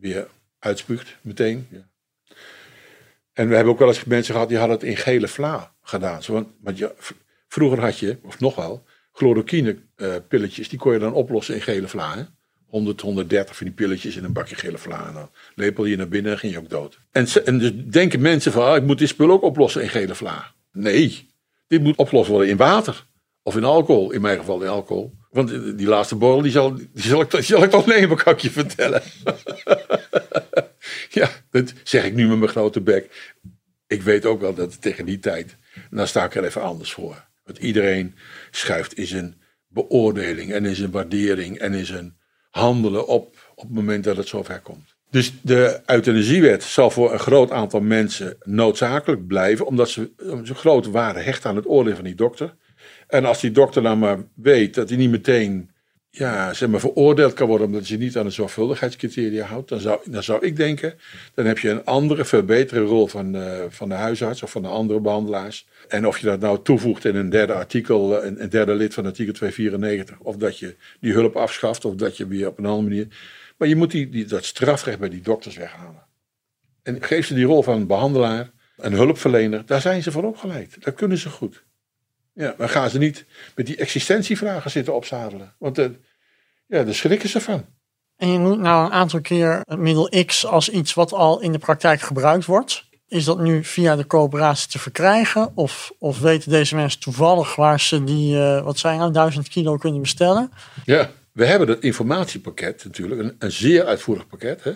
weer uitspuugt meteen. Ja. En we hebben ook wel eens mensen gehad die hadden het in gele vla gedaan. Zo, want, want je, v- vroeger had je, of nog wel, chloroquine eh, pilletjes. Die kon je dan oplossen in gele vla. Hè? 100, 130 van die pilletjes in een bakje gele vla. En dan lepel je naar binnen en ging je ook dood. En, en dus denken mensen van, ah, ik moet dit spul ook oplossen in gele vla. Nee, dit moet opgelost worden in water. Of in alcohol, in mijn geval in alcohol. Want eh, die laatste borrel, die zal, die zal, ik, die zal ik toch nemen, kan ik je vertellen. ja, dat zeg ik nu met mijn grote bek. Ik weet ook wel dat tegen die tijd, dan sta ik er even anders voor. Want iedereen schuift in zijn beoordeling en in zijn waardering en in zijn handelen op op het moment dat het zover komt. Dus de euthanasiewet zal voor een groot aantal mensen noodzakelijk blijven, omdat ze een grote waarde hechten aan het oordeel van die dokter. En als die dokter dan maar weet dat hij niet meteen ja, zeg maar, veroordeeld kan worden omdat je niet aan de zorgvuldigheidscriteria houdt, dan zou, dan zou ik denken, dan heb je een andere, veel betere rol van, eh, van de huisarts of van de andere behandelaars. En of je dat nou toevoegt in een derde artikel, eh, een, een derde lid van artikel 294, of dat je die hulp afschaft, of dat je weer op een andere manier. Maar je moet die, dat strafrecht bij die dokters weghalen. En geef ze die rol van behandelaar en hulpverlener, daar zijn ze voor opgeleid. Dat kunnen ze goed. Ja, maar gaan ze niet met die existentievragen zitten opzadelen. Want eh, ja, daar schrikken ze van. En je noemt nou een aantal keer het middel X als iets wat al in de praktijk gebruikt wordt. Is dat nu via de coöperatie te verkrijgen? Of, of weten deze mensen toevallig waar ze die, eh, wat zijn nou, 1000 kilo kunnen bestellen? Ja, we hebben dat informatiepakket natuurlijk, een, een zeer uitvoerig pakket. Hè?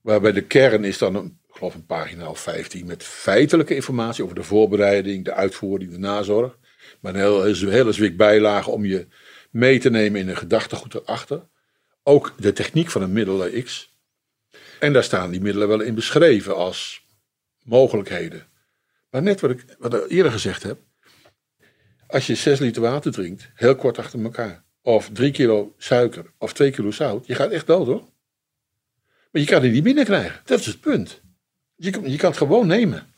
Waarbij de kern is dan, een, ik geloof een pagina of 15, met feitelijke informatie over de voorbereiding, de uitvoering, de nazorg. Maar een hele, een hele zwik bijlagen om je mee te nemen in een gedachtegoed erachter. Ook de techniek van een middel eh, X. En daar staan die middelen wel in beschreven als mogelijkheden. Maar net wat ik, wat eerder gezegd heb. Als je 6 liter water drinkt, heel kort achter elkaar. Of 3 kilo suiker of 2 kilo zout. Je gaat echt dood hoor. Maar je kan het niet binnenkrijgen. Dat is het punt. Je, je kan het gewoon nemen.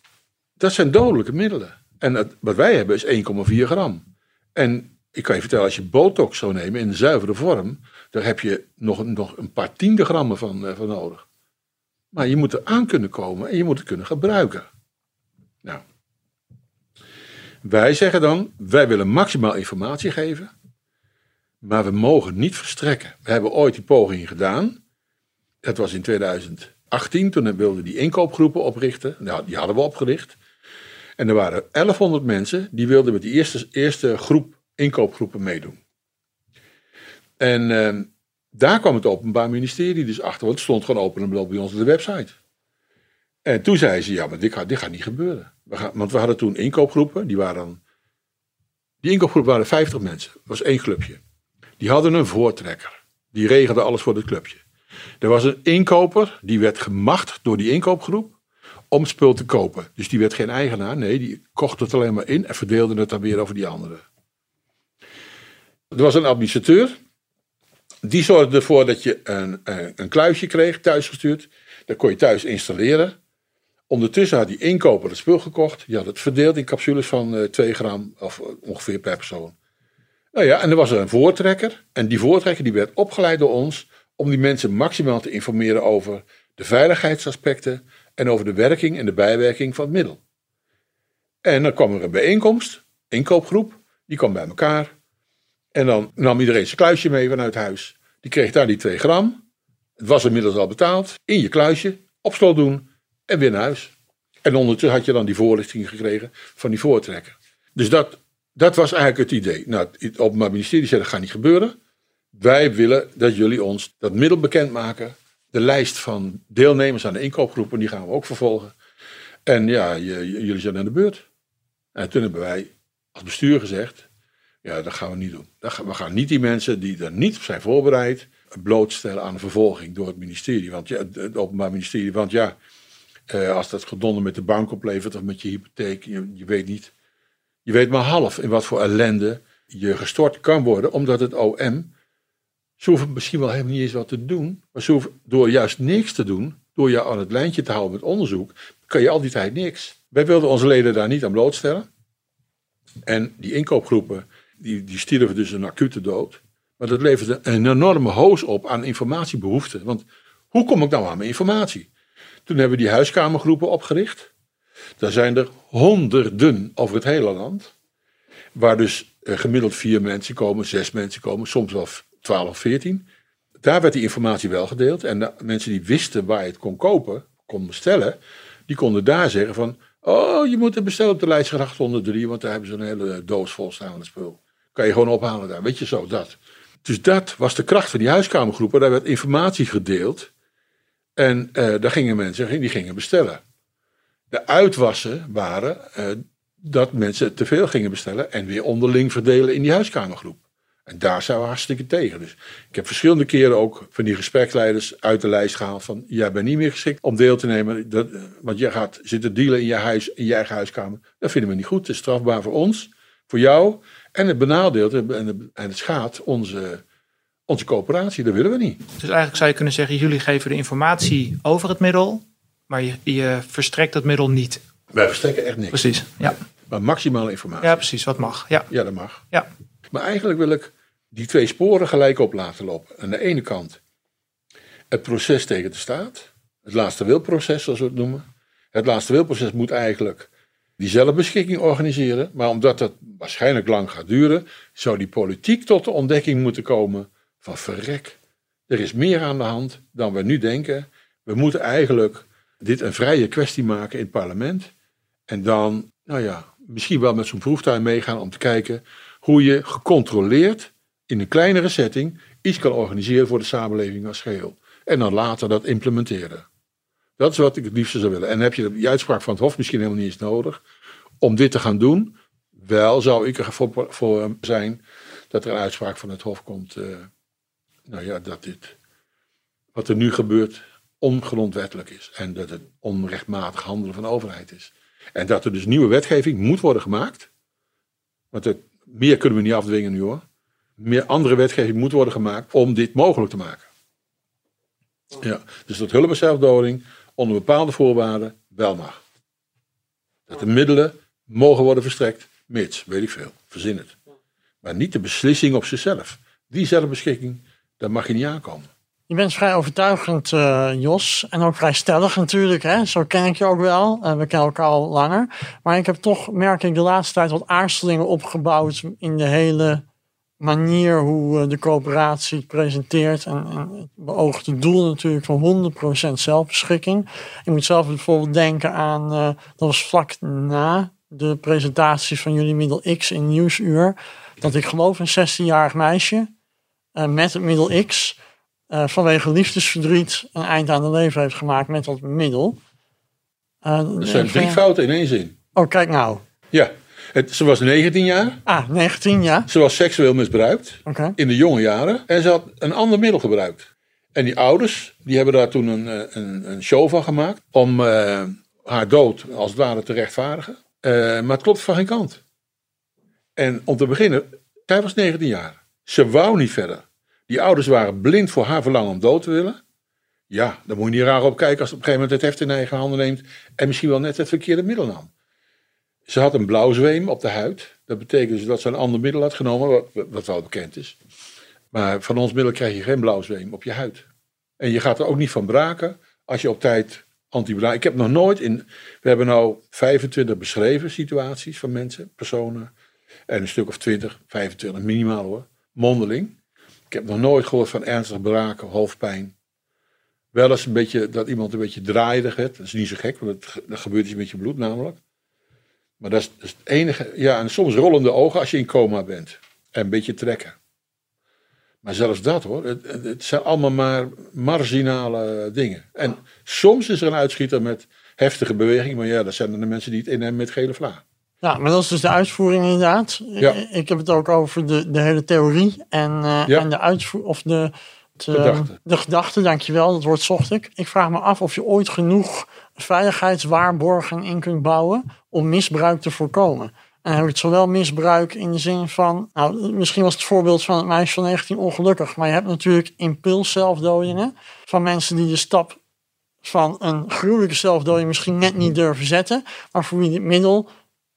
Dat zijn dodelijke middelen. En wat wij hebben is 1,4 gram. En ik kan je vertellen, als je botox zou nemen in zuivere vorm, daar heb je nog, nog een paar tiende grammen van, eh, van nodig. Maar je moet er aan kunnen komen en je moet het kunnen gebruiken. Nou, wij zeggen dan, wij willen maximaal informatie geven, maar we mogen niet verstrekken. We hebben ooit die poging gedaan. Dat was in 2018, toen wilden die inkoopgroepen oprichten. Nou, die hadden we opgericht. En er waren 1100 mensen die wilden met die eerste, eerste groep inkoopgroepen meedoen. En eh, daar kwam het Openbaar Ministerie dus achter, want het stond gewoon open en bloot bij ons op de website. En toen zei ze, ja, maar dit gaat, dit gaat niet gebeuren. We gaan, want we hadden toen inkoopgroepen, die waren. Die inkoopgroepen waren 50 mensen, was één clubje. Die hadden een voortrekker. Die regelde alles voor het clubje. Er was een inkoper, die werd gemacht door die inkoopgroep om spul te kopen. Dus die werd geen eigenaar, nee, die kocht het alleen maar in en verdeelde het dan weer over die anderen. Er was een administrateur, die zorgde ervoor dat je een, een, een kluisje kreeg, thuisgestuurd. Dat kon je thuis installeren. Ondertussen had die inkoper het spul gekocht. Die had het verdeeld in capsules van eh 2 gram, of eh, ongeveer per persoon. Nou ja, en er was een voortrekker. En die voortrekker die werd opgeleid door ons om die mensen maximaal te informeren over de veiligheidsaspecten en over de werking en de bijwerking van het middel. En dan kwam er een bijeenkomst, inkoopgroep, die kwam bij elkaar. En dan nam iedereen zijn kluisje mee vanuit huis. Die kreeg daar die 2 gram. Het was inmiddels al betaald. In je kluisje, op slot doen en weer naar huis. En ondertussen had je dan die voorlichting gekregen van die voortrekker. Dus dat, dat was eigenlijk het idee. Nou, het Openbaar Ministerie zei dat gaat niet gebeuren. Wij willen dat jullie ons dat middel bekendmaken. De lijst van deelnemers aan de inkoopgroepen, die gaan we ook vervolgen. En ja, jullie zijn aan de beurt. En toen hebben wij als bestuur gezegd, ja, dat gaan we niet doen. We gaan niet die mensen die er niet op zijn voorbereid blootstellen aan vervolging door het ministerie. Want ja, het- Openbaar Ministerie, want ja, eh, als dat gedonder met de bank oplevert of met je hypotheek, je, je weet niet. Je weet maar half in wat voor ellende je gestort kan worden, omdat het OM. Ze hoeven misschien wel helemaal niet eens wat te doen, maar ze door juist niks te doen, door je aan het lijntje te houden met onderzoek, kan je al die tijd niks. Wij wilden onze leden daar niet aan blootstellen. En die inkoopgroepen, die, die stierven dus een acute dood. Maar dat leverde een enorme hoos op aan informatiebehoeften. Want hoe kom ik nou aan mijn informatie? Toen hebben we die huiskamergroepen opgericht. Daar zijn er honderden over het hele land. Waar dus eh, gemiddeld vier mensen komen, zes mensen komen, soms wel twaalf veertien. Daar werd die informatie wel gedeeld. En de mensen die wisten waar je het kon kopen, kon bestellen, die konden daar zeggen van... Oh, je moet het bestellen op de Leidsgracht 103, want daar hebben ze een hele doos vol staande spul. Kan je gewoon ophalen daar, weet je zo, dat. Dus dat was de kracht van die huiskamergroepen. Daar werd informatie gedeeld. En eh, daar gingen mensen die gingen bestellen. De uitwassen waren eh, dat mensen te veel gingen bestellen en weer onderling verdelen in die huiskamergroep. En daar zijn we hartstikke tegen. Dus ik heb verschillende keren ook van die gespreksleiders uit de lijst gehaald van jij bent niet meer geschikt om deel te nemen. Dat, want jij gaat zitten dealen in je huis, in je eigen huiskamer. Dat vinden we niet goed. Het is strafbaar voor ons, voor jou. En het benadeelt en het schaadt onze, onze coöperatie. Dat willen we niet. Dus eigenlijk zou je kunnen zeggen, jullie geven de informatie over het middel, maar je, je verstrekt het middel niet. Wij verstrekken echt niks. Precies, ja. Maar maximale informatie. Ja, precies, wat mag. Ja, Ja, dat mag. ja. Maar eigenlijk wil ik die twee sporen gelijk op laten lopen. Aan de ene kant het proces tegen de staat. Het laatste wilproces, zoals we het noemen. Het laatste wilproces moet eigenlijk die zelfbeschikking organiseren. Maar omdat dat waarschijnlijk lang gaat duren, zou die politiek tot de ontdekking moeten komen van verrek. Er is meer aan de hand dan we nu denken. We moeten eigenlijk dit een vrije kwestie maken in het parlement. En dan, nou ja, misschien wel met zo'n proeftuin meegaan om te kijken hoe je gecontroleerd in een kleinere setting iets kan organiseren voor de samenleving als geheel. En dan later dat implementeren. Dat is wat ik het liefste zou willen. En heb je die uitspraak van het Hof misschien helemaal niet eens nodig om dit te gaan doen. Wel zou ik er voor, zijn dat er een uitspraak van het Hof komt. eh, nou ja, dat dit, wat er nu gebeurt, ongrondwettelijk is. En dat het onrechtmatig handelen van de overheid is. En dat er dus nieuwe wetgeving moet worden gemaakt. Want meer kunnen we niet afdwingen nu hoor. Meer andere wetgeving moet worden gemaakt om dit mogelijk te maken. Ja, dus dat hulp en zelfdoding onder bepaalde voorwaarden wel mag. Dat de middelen mogen worden verstrekt, mits, weet ik veel, verzin het. Maar niet de beslissing op zichzelf. Die zelfbeschikking, daar mag je niet aankomen. Je bent vrij overtuigend, eh, Jos. En ook vrij stellig natuurlijk. Hè? Zo ken ik je ook wel. We kennen elkaar al langer. Maar ik heb toch, merk ik, de laatste tijd wat aarzelingen opgebouwd in de hele manier hoe eh, de coöperatie presenteert. En, en het beoogde doel natuurlijk van 100% zelfbeschikking. Je moet zelf bijvoorbeeld denken aan, eh, dat was vlak na de presentatie van jullie middel X in Nieuwsuur. Dat ik geloof een 16-jarig meisje eh, met het middel X vanwege liefdesverdriet een eind aan de leven heeft gemaakt met dat middel. Er zijn drie fouten in één zin. Oh, kijk nou. Ja, het, ze was 19 jaar. Ah, 19, ja. Ze was seksueel misbruikt in de jonge jaren. En ze had een ander middel gebruikt. En die ouders, die hebben daar toen een, eh, een, een show van gemaakt. Om eh, haar dood als het ware te rechtvaardigen. Eh, maar het klopt van geen kant. En om te beginnen, zij was 19 jaar. Ze wou niet verder. Die ouders waren blind voor haar verlangen om dood te willen. Ja, dan moet je niet raar op kijken als ze op een gegeven moment het heft in eigen handen neemt. En misschien wel net het verkeerde middel nam. Ze had een blauwzweem op de huid. Dat betekent dus dat ze een ander middel had genomen, wat, wat wel bekend is. Maar van ons middel krijg je geen blauwzweem op je huid. En je gaat er ook niet van braken als je op tijd antibiotica... Ik heb nog nooit in... We hebben nou 25 beschreven situaties van mensen, personen. En een stuk of 20, 25 minimaal hoor. Mondeling. Ik heb nog nooit gehoord van ernstig braken, hoofdpijn. Wel eens een beetje dat iemand een beetje draaide. hè. Dat is niet zo gek, want er gebeurt iets met je bloed namelijk. Maar dat is, dat is het enige. Ja, en soms rollende ogen als je in coma bent. En een beetje trekken. Maar zelfs dat hoor, het, het- zijn allemaal maar marginale dingen. En soms is er een uitschieter met heftige beweging. Maar ja, dat zijn dan de mensen die het in hebben met gele vla. Ja, maar dat is dus de uitvoering inderdaad. Ja. Ik heb het ook over de, de hele theorie en, eh, Ja. en de uitvoering, of de, eh, Gedachte. de gedachte, dankjewel, dat woord zocht ik. Ik vraag me af of je ooit genoeg veiligheidswaarborgen in kunt bouwen om misbruik te voorkomen. dan heb het zowel misbruik in de zin van, nou, misschien was het voorbeeld van het meisje van 19 ongelukkig, maar je hebt natuurlijk impuls-zelfdodingen van mensen die de stap van een gruwelijke zelfdoding misschien net niet durven zetten, maar voor wie dit middel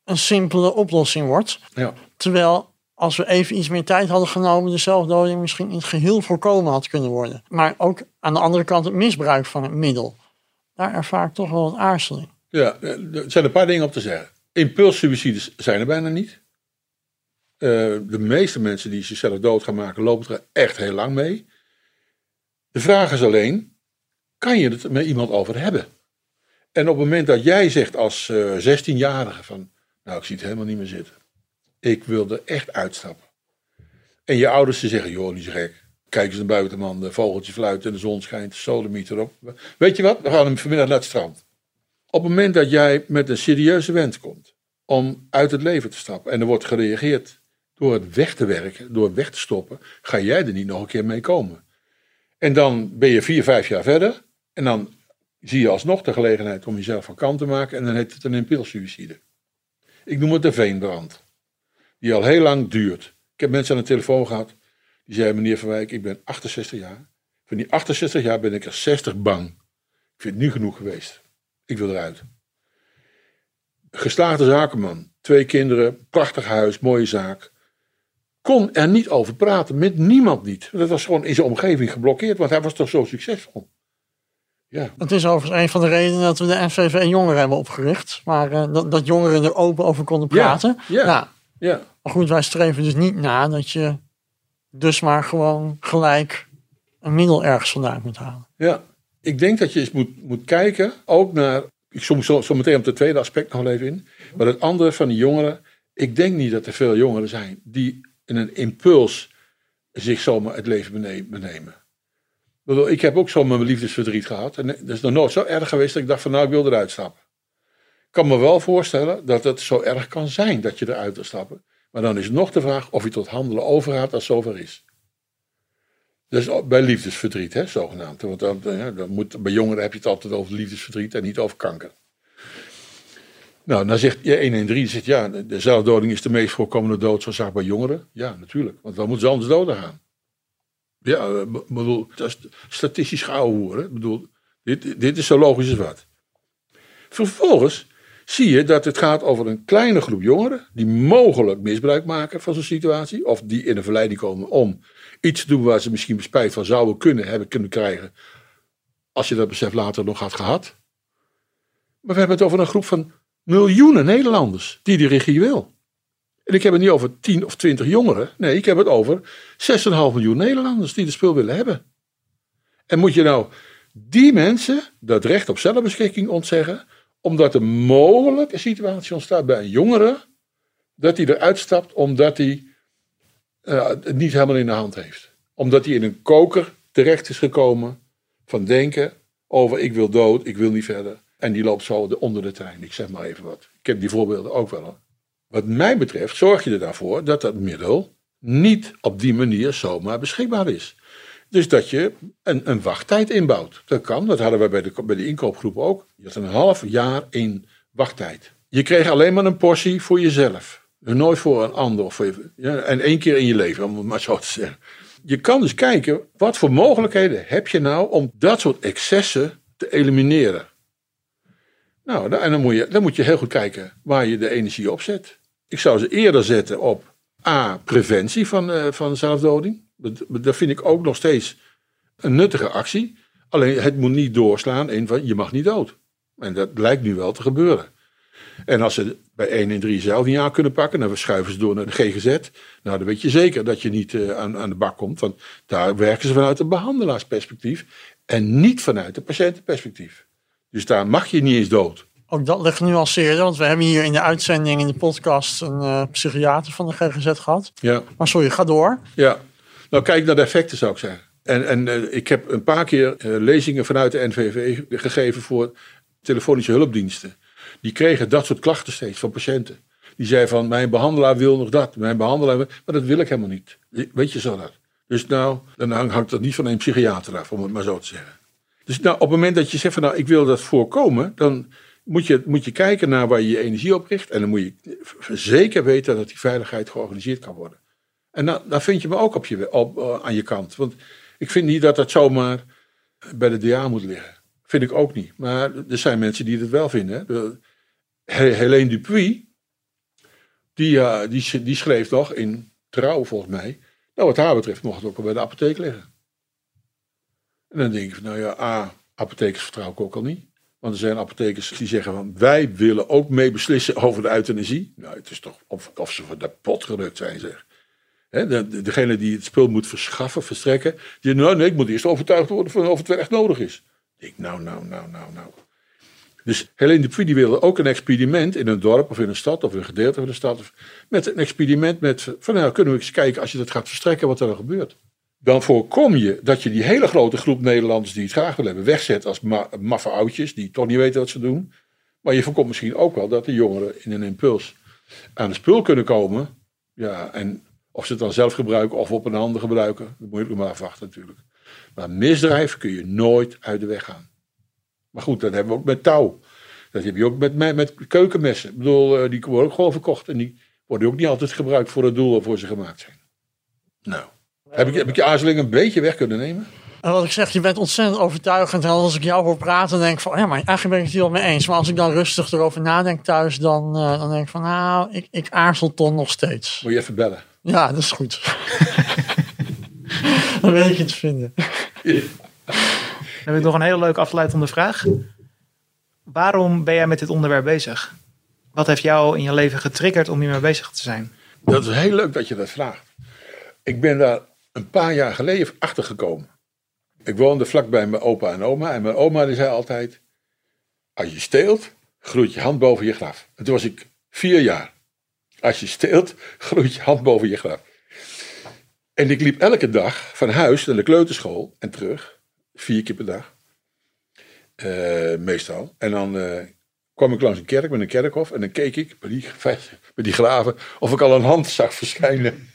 een simpele oplossing wordt. Ja. Terwijl als we even iets meer tijd hadden genomen, de zelfdoding misschien in het geheel voorkomen had kunnen worden. Maar ook aan de andere kant het misbruik van het middel. Daar ervaar toch wel wat aarzeling. Ja, eh, er zijn een paar dingen op te zeggen. Impulssuicides zijn er bijna niet. Eh, de meeste mensen die zichzelf dood gaan maken, lopen er echt heel lang mee. De vraag is alleen, kan je het met iemand over hebben? En op het moment dat jij zegt als eh 16-jarige van, nou ik zie het helemaal niet meer zitten. Ik wil er echt uitstappen. En je ouders die zeggen, joh, niet zo gek. Kijk eens naar buiten man, de vogeltje fluit en de zon schijnt, de sodemiet erop. Weet je wat, we gaan hem vanmiddag naar het strand. Op het moment dat jij met een serieuze wens komt om uit het leven te stappen en er wordt gereageerd door het weg te werken, door het weg te stoppen, ga jij er niet nog een keer mee komen. En dan ben je vier, vijf jaar verder en dan zie je alsnog de gelegenheid om jezelf van kant te maken en dan heet het een impulssuicide. Ik noem het de veenbrand, die al heel lang duurt. Ik heb mensen aan de telefoon gehad, die zeiden meneer Van Wijk, ik ben 68 jaar. Van die 68 jaar ben ik er 60 bang. Ik vind het nu genoeg geweest. Ik wil eruit. Geslaagde zakenman, twee kinderen, prachtig huis, mooie zaak. Kon er niet over praten, met niemand niet. Dat was gewoon in zijn omgeving geblokkeerd, want hij was toch zo succesvol. Ja, Het is overigens een van de redenen dat we de NVV Jongeren hebben opgericht. Maar eh, dat, dat jongeren er open over konden Ja, praten. ja. Nou, ja, maar goed, wij streven dus niet na dat je dus maar gewoon gelijk een middel ergens vandaan moet halen. ja. Ik denk dat je eens moet, moet kijken, ook naar. Ik zoom zo, zo meteen op het tweede aspect nog even in. Maar het andere van die jongeren. Ik denk niet dat er veel jongeren zijn die in een impuls zich zomaar het leven bene- benemen. Ik heb ook zomaar mijn liefdesverdriet gehad. En dat is nog nooit zo erg geweest dat ik dacht van nou ik wil eruit stappen. Ik kan me wel voorstellen dat het zo erg kan zijn dat je eruit wil stappen. Maar dan is nog de vraag of je tot handelen overgaat als zover is. Dus bij liefdesverdriet, hè, zogenaamd. Want dan, ja, dan moet, bij jongeren heb je het altijd over liefdesverdriet en niet over kanker. Nou, dan zegt je 113, zegt, ja, de zelfdoding is de meest voorkomende doodsoorzaak bij jongeren. Ja, natuurlijk, want dan moeten ze anders doden gaan. Ja, eh, bedoel, dat is statistisch hè. Ik bedoel, dit, dit is zo logisch als wat. Vervolgens zie je dat het gaat over een kleine groep jongeren die mogelijk misbruik maken van zo'n situatie. Of die in een verleiding komen om iets te doen waar ze misschien spijt van zouden kunnen hebben kunnen krijgen. Als je dat besef later nog had gehad. Maar we hebben het over een groep van miljoenen Nederlanders die die regie wil. En ik heb het niet over 10 of 20 jongeren. Nee, ik heb het over 6,5 miljoen Nederlanders die de spul willen hebben. En moet je nou die mensen dat recht op zelfbeschikking ontzeggen, omdat er mogelijk een situatie ontstaat bij een jongere, dat hij eruit stapt omdat hij eh, het niet helemaal in de hand heeft. Omdat hij in een koker terecht is gekomen van denken over ik wil dood, ik wil niet verder. En die loopt zo de- onder de trein. Ik zeg maar even wat. Ik heb die voorbeelden ook wel. Wat mij betreft zorg je er daarvoor dat dat middel niet op die manier zomaar beschikbaar is. Dus dat je een, een wachttijd inbouwt. Dat kan, dat hadden wij bij de, bij de inkoopgroep ook. Je had een half jaar in wachttijd. Je kreeg alleen maar een portie voor jezelf. Nooit voor een ander. Of voor je, ja, en één keer in je leven, om het maar zo te zeggen. Je kan dus kijken, wat voor mogelijkheden heb je nou om dat soort excessen te elimineren. Nou, en dan moet, je, dan moet je heel goed kijken waar je de energie op zet. Ik zou ze eerder zetten op A, preventie van, eh, van zelfdoding. Dat, dat vind ik ook nog steeds een nuttige actie. Alleen het moet niet doorslaan in van je mag niet dood. En dat lijkt nu wel te gebeuren. En als ze bij 1 en 3 zelf niet aan kunnen pakken, dan schuiven ze door naar de GGZ. Nou, dan weet je zeker dat je niet eh, aan, aan de bak komt. Want daar werken ze vanuit een behandelaarsperspectief. En niet vanuit een patiëntenperspectief. Dus daar mag je niet eens dood. Ook dat ligt genuanceerder, want we hebben hier in de uitzending, in de podcast, een eh, psychiater van de GGZ gehad. Ja. Maar sorry, ga door. Ja, nou kijk naar de effecten zou ik zeggen. En, en eh, ik heb een paar keer eh, lezingen vanuit de NVV gegeven voor telefonische hulpdiensten. Die kregen dat soort klachten steeds van patiënten. Die zeiden van, mijn behandelaar wil nog dat, mijn behandelaar wil... Maar dat wil ik helemaal niet. Weet je zo dat? Dus nou, dan hang- hangt dat niet van een psychiater af, om het maar zo te zeggen. Dus nou, op het moment dat je zegt van, nou, ik wil dat voorkomen... dan moet je, moet je kijken naar waar je je energie op richt. En dan moet je zeker weten dat die veiligheid georganiseerd kan worden. En dan, vind je me ook op je, op, eh, aan je kant. Want ik vind niet dat dat zomaar bij de DA moet liggen. Vind ik ook niet. Maar er zijn mensen die het wel vinden. De- He- Helene Dupuy, die, eh, die, die schreef nog in Trouw volgens mij. Nou, wat haar betreft mocht het ook wel bij de apotheek liggen. En dan denk ik, van, nou ja, A, apothekers vertrouw ik ook al niet. Want er zijn apothekers die zeggen van, wij willen ook mee beslissen over de euthanasie. Nou, het is toch of, ze van de pot gerukt zijn, zeg. De, de- degene die het spul moet verschaffen, verstrekken. Die nou nee, ik moet eerst overtuigd worden van of het wel echt nodig is. Ik nou, nou, nou, nou, nou. Dus Helene Dupuy die wilde ook een experiment in een dorp of in een stad of een gedeelte van de stad. Met een experiment met, van nou kunnen we eens kijken als je dat gaat verstrekken wat er dan gebeurt. Dan voorkom je dat je die hele grote groep Nederlanders die het graag willen hebben wegzet als ma maffe oudjes die toch niet weten wat ze doen. Maar je voorkomt misschien ook wel dat de jongeren in een impuls aan de spul kunnen komen. Ja, en of ze het dan zelf gebruiken of op een ander gebruiken, dat moet je ook maar afwachten natuurlijk. Maar misdrijf kun je nooit uit de weg gaan. Maar goed, dat hebben we ook met touw. Dat heb je ook met, met, keukenmessen. Ik bedoel, eh, die worden ook gewoon verkocht. En die worden ook niet altijd gebruikt voor het doel waarvoor ze gemaakt zijn. Nou, heb ik, heb ik je aarzeling een beetje weg kunnen nemen? En wat ik zeg, je bent ontzettend overtuigend. En als ik jou hoor praten, dan denk ik van, ja, maar eigenlijk ben ik het hier wel mee eens. Maar als ik dan rustig erover nadenk thuis, dan, eh, dan denk ik van, nou, ik, ik aarzel toch nog steeds. Moet je even bellen. Ja, dat is goed. dan weet ik je te vinden. Dan heb ik nog een hele leuke afsluitende vraag. Waarom ben jij met dit onderwerp bezig? Wat heeft jou in je leven getriggerd om hiermee bezig te zijn? Dat is heel leuk dat je dat vraagt. Ik ben daar een paar jaar geleden achter gekomen. Ik woonde vlakbij mijn opa en oma. En mijn oma die zei altijd: Als je steelt, groeit je hand boven je graf. En toen was ik vier jaar. Als je steelt, groeit je hand boven je graf. En ik liep elke dag van huis naar de kleuterschool en terug. Vier keer per dag. Eh, meestal. En dan eh, kwam ik langs een kerk met een kerkhof. En dan keek ik bij die, bij die graven of ik al een hand zag verschijnen.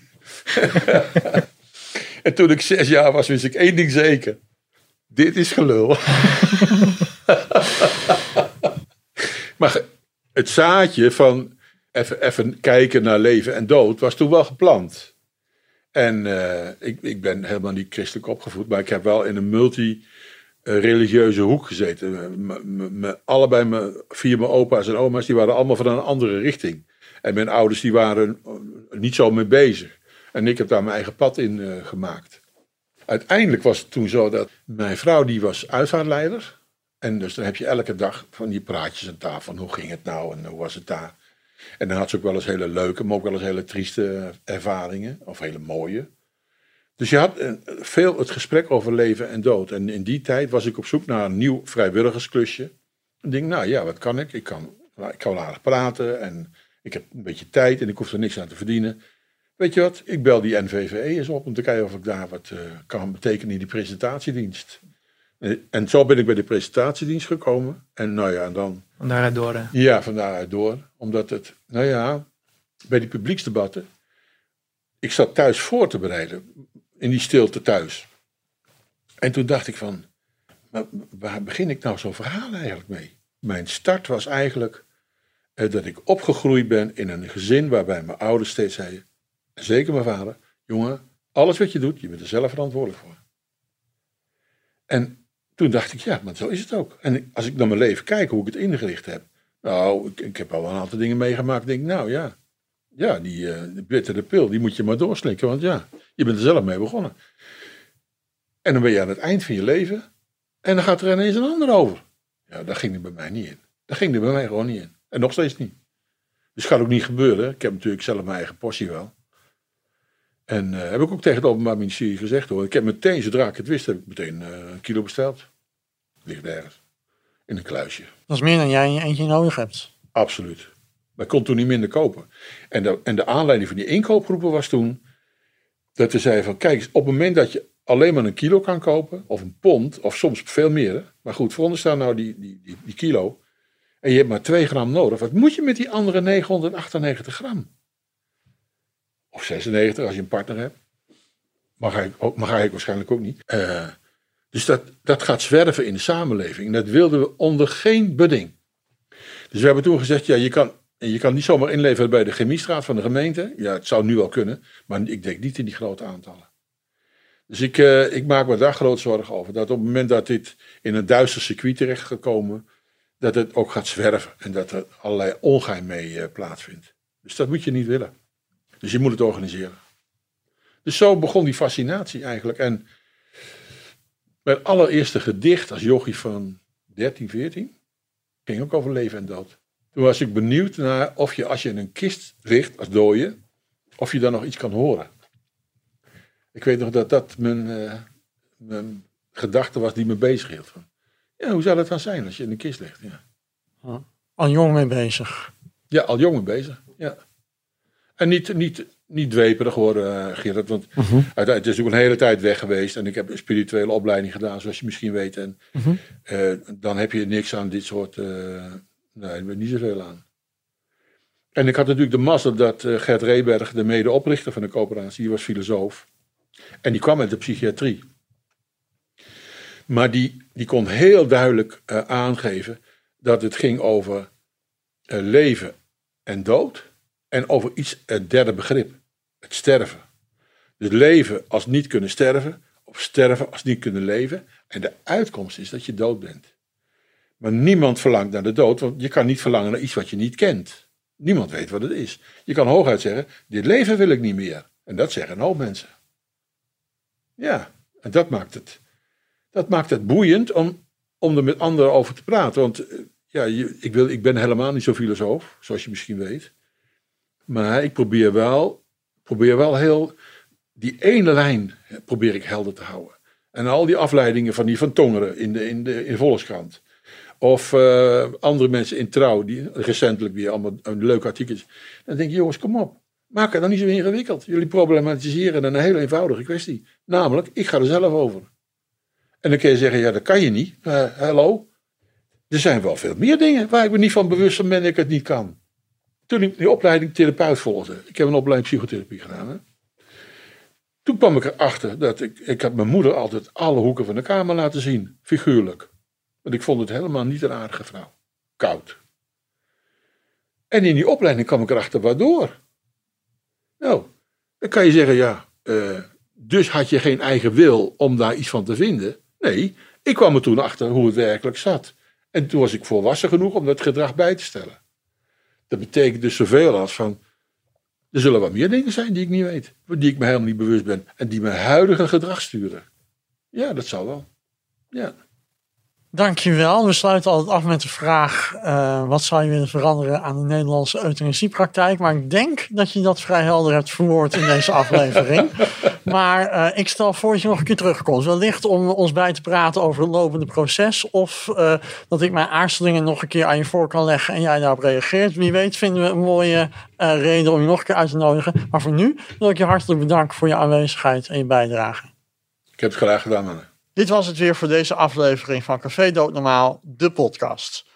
en toen ik zes jaar was, wist ik één ding zeker. Dit is gelul. maar het zaadje van even, kijken naar leven en dood was toen wel geplant. En eh, ik, ik ben helemaal niet christelijk opgevoed, maar ik heb wel in een multi-religieuze hoek gezeten. Allebei mijn, vier mijn opa's en oma's, die waren allemaal van een andere richting. En mijn ouders die waren eh, niet zo mee bezig. En ik heb daar mijn eigen pad in eh, gemaakt. Uiteindelijk was het toen zo dat mijn vrouw die was uitvaartleider. En dus dan heb je elke dag van die praatjes aan tafel. Hoe ging het nou en hoe was het daar? En dan had ze ook wel eens hele leuke, maar ook wel eens hele trieste ervaringen. Of hele mooie. Dus je had eh, veel het gesprek over leven en dood. En in die tijd was ik op zoek naar een nieuw vrijwilligersklusje. Ik denk, nou ja, wat kan ik? Ik kan, nou, ik kan praten en ik heb een beetje tijd en ik hoef er niks aan te verdienen. Weet je wat, ik bel die NVVE eens op om te kijken of ik daar wat eh, kan betekenen in die presentatiedienst. En, zo ben ik bij de presentatiedienst gekomen. En nou ja, en dan Van daaruit door. eh, ja, van daaruit door. Omdat het, nou ja, bij die publieksdebatten. Ik zat thuis voor te bereiden. In die stilte thuis. En toen dacht ik van, maar waar begin ik nou zo'n verhaal eigenlijk mee? Mijn start was eigenlijk eh, dat ik opgegroeid ben in een gezin waarbij mijn ouders steeds zeiden, en zeker mijn vader, jongen, alles wat je doet, je bent er zelf verantwoordelijk voor. En toen dacht ik, ja, maar zo is het ook. En als ik naar mijn leven kijk, hoe ik het ingericht heb. Nou, ik, ik heb al een aantal dingen meegemaakt. Ik denk, nou ja, ja die eh bittere pil, die moet je maar doorslikken. Want ja, je bent er zelf mee begonnen. En dan ben je aan het eind van je leven. En dan gaat er ineens een ander over. Ja, daar ging er bij mij niet in. Daar ging er bij mij gewoon niet in. En nog steeds niet. Dus gaat ook niet gebeuren. Ik heb natuurlijk zelf mijn eigen portie wel. En eh, heb ik ook tegen het Openbaar Ministerie gezegd hoor. Ik heb meteen, zodra ik het wist, heb ik meteen eh, een kilo besteld. Ligt ergens. In een kluisje. Dat is meer dan jij in je eentje nodig hebt. Absoluut. Maar kon toen niet minder kopen. En de, en de aanleiding van die inkoopgroepen was toen dat we zeiden van kijk op het moment dat je alleen maar een kilo kan kopen, of een pond, of soms veel meer. Maar goed, veronderstel nou die, die, die, die kilo. En je hebt maar 2 gram nodig. Wat moet je met die andere 998 gram? Of 96 als je een partner hebt. Mag ik, ook, mag ik waarschijnlijk ook niet. Eh, dus dat, dat gaat zwerven in de samenleving. En dat wilden we onder geen beding. Dus we hebben toen gezegd, ja, je kan, je kan niet zomaar inleveren bij de chemiestraat van de gemeente. Ja, het zou nu wel kunnen, maar ik denk niet in die grote aantallen. Dus ik, eh, ik maak me daar groot zorgen over. Dat op het moment dat dit in een duister circuit terecht dat het ook gaat zwerven. En dat er allerlei ongein mee eh, plaatsvindt. Dus dat moet je niet willen. Dus je moet het organiseren. Dus zo begon die fascinatie eigenlijk. En mijn allereerste gedicht als jochie van 13, 14 ging ook over leven en dood. Toen was ik benieuwd naar of je als je in een kist ligt als dode, of je dan nog iets kan horen. Ik weet nog dat dat mijn, eh, mijn gedachte was die me bezig hield. Van, ja, hoe zou dat dan zijn als je in een kist ligt? Ja, Al jong mee bezig. ja al jong mee bezig. Ja. En niet, niet, niet dweperig hoor, eh, Gerard. Want uiteindelijk het is natuurlijk een hele tijd weg geweest. En ik heb een spirituele opleiding gedaan, zoals je misschien weet. En eh, dan heb je niks aan dit soort. eh nee, daar ben niet zoveel aan. En ik had natuurlijk de mazzel dat Gert Reberg, de medeoprichter van de coöperatie, die was filosoof. En die kwam uit de psychiatrie. Maar die, die kon heel duidelijk aangeven dat het ging over leven en dood. En over iets, het derde begrip, het sterven. Dus leven als niet kunnen sterven, of sterven als niet kunnen leven. En de uitkomst is dat je dood bent. Maar niemand verlangt naar de dood, want je kan niet verlangen naar iets wat je niet kent. Niemand weet wat het is. Je kan hooguit zeggen, dit leven wil ik niet meer. En dat zeggen een hoop mensen. Ja, en dat maakt het, dat maakt het boeiend om, om er met anderen over te praten. Want eh, ja, ik, wil, ik ben helemaal niet zo'n filosoof, zoals je misschien weet. Maar ik probeer wel, probeer wel heel, die ene lijn probeer ik helder te houden. En al die afleidingen van die van Tongeren in de, in de, in Volkskrant. Of eh, andere mensen in Trouw, die recentelijk weer allemaal een leuk artikel. Dan denk je, jongens, kom op. Maak het dan niet zo ingewikkeld. Jullie problematiseren een hele eenvoudige kwestie. Namelijk, ik ga er zelf over. En dan kun je zeggen, ja, dat kan je niet. Eh, hallo? Er zijn wel veel meer dingen waar ik me niet van bewust ben dat ik het niet kan. Toen ik die opleiding therapeut volgde. Ik heb een opleiding psychotherapie gedaan. Hè? Toen kwam ik erachter dat ik, ik had mijn moeder altijd alle hoeken van de kamer laten zien. Figuurlijk. Want ik vond het helemaal niet een aardige vrouw. Koud. En in die opleiding kwam ik erachter waardoor. Nou, dan kan je zeggen, ja, eh, dus had je geen eigen wil om daar iets van te vinden. Nee, ik kwam er toen achter hoe het werkelijk zat. En toen was ik volwassen genoeg om dat gedrag bij te stellen. Dat betekent dus zoveel als van, er zullen wat meer dingen zijn die ik niet weet. Die ik me helemaal niet bewust ben. En die mijn huidige gedrag sturen. Ja, dat zal wel. Ja. Dankjewel. We sluiten altijd af met de vraag: eh, wat zou je willen veranderen aan de Nederlandse euthanasiepraktijk? Maar ik denk dat je dat vrij helder hebt verwoord in deze aflevering. maar eh, ik stel voor dat je nog een keer terugkomt. Wellicht om ons bij te praten over het lopende proces. Of eh, dat ik mijn aarzelingen nog een keer aan je voor kan leggen en jij daarop reageert. Wie weet vinden we een mooie eh, reden om je nog een keer uit te nodigen. Maar voor nu wil ik je hartelijk bedanken voor je aanwezigheid en je bijdrage. Ik heb het graag gedaan, mannen. Dit was het weer voor deze aflevering van Café Doodnormaal, de podcast.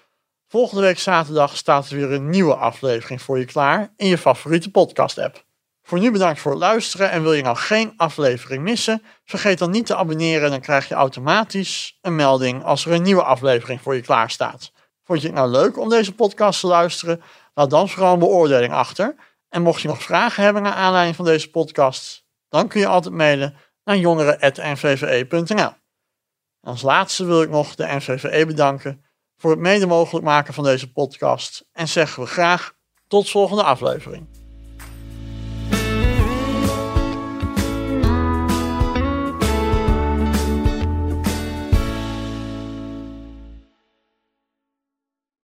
Volgende week zaterdag staat er weer een nieuwe aflevering voor je klaar in je favoriete podcast-app. Voor nu bedankt voor het luisteren en wil je nou geen aflevering missen, vergeet dan niet te abonneren dan krijg je automatisch een melding als er een nieuwe aflevering voor je klaar staat. Vond je het nou leuk om deze podcast te luisteren? Laat dan vooral een beoordeling achter. En mocht je nog vragen hebben naar aanleiding van deze podcast, dan kun je altijd mailen naar jongeren.nvve.nl. Als laatste wil ik nog de NVVE bedanken voor het mede mogelijk maken van deze podcast en zeggen we graag tot volgende aflevering.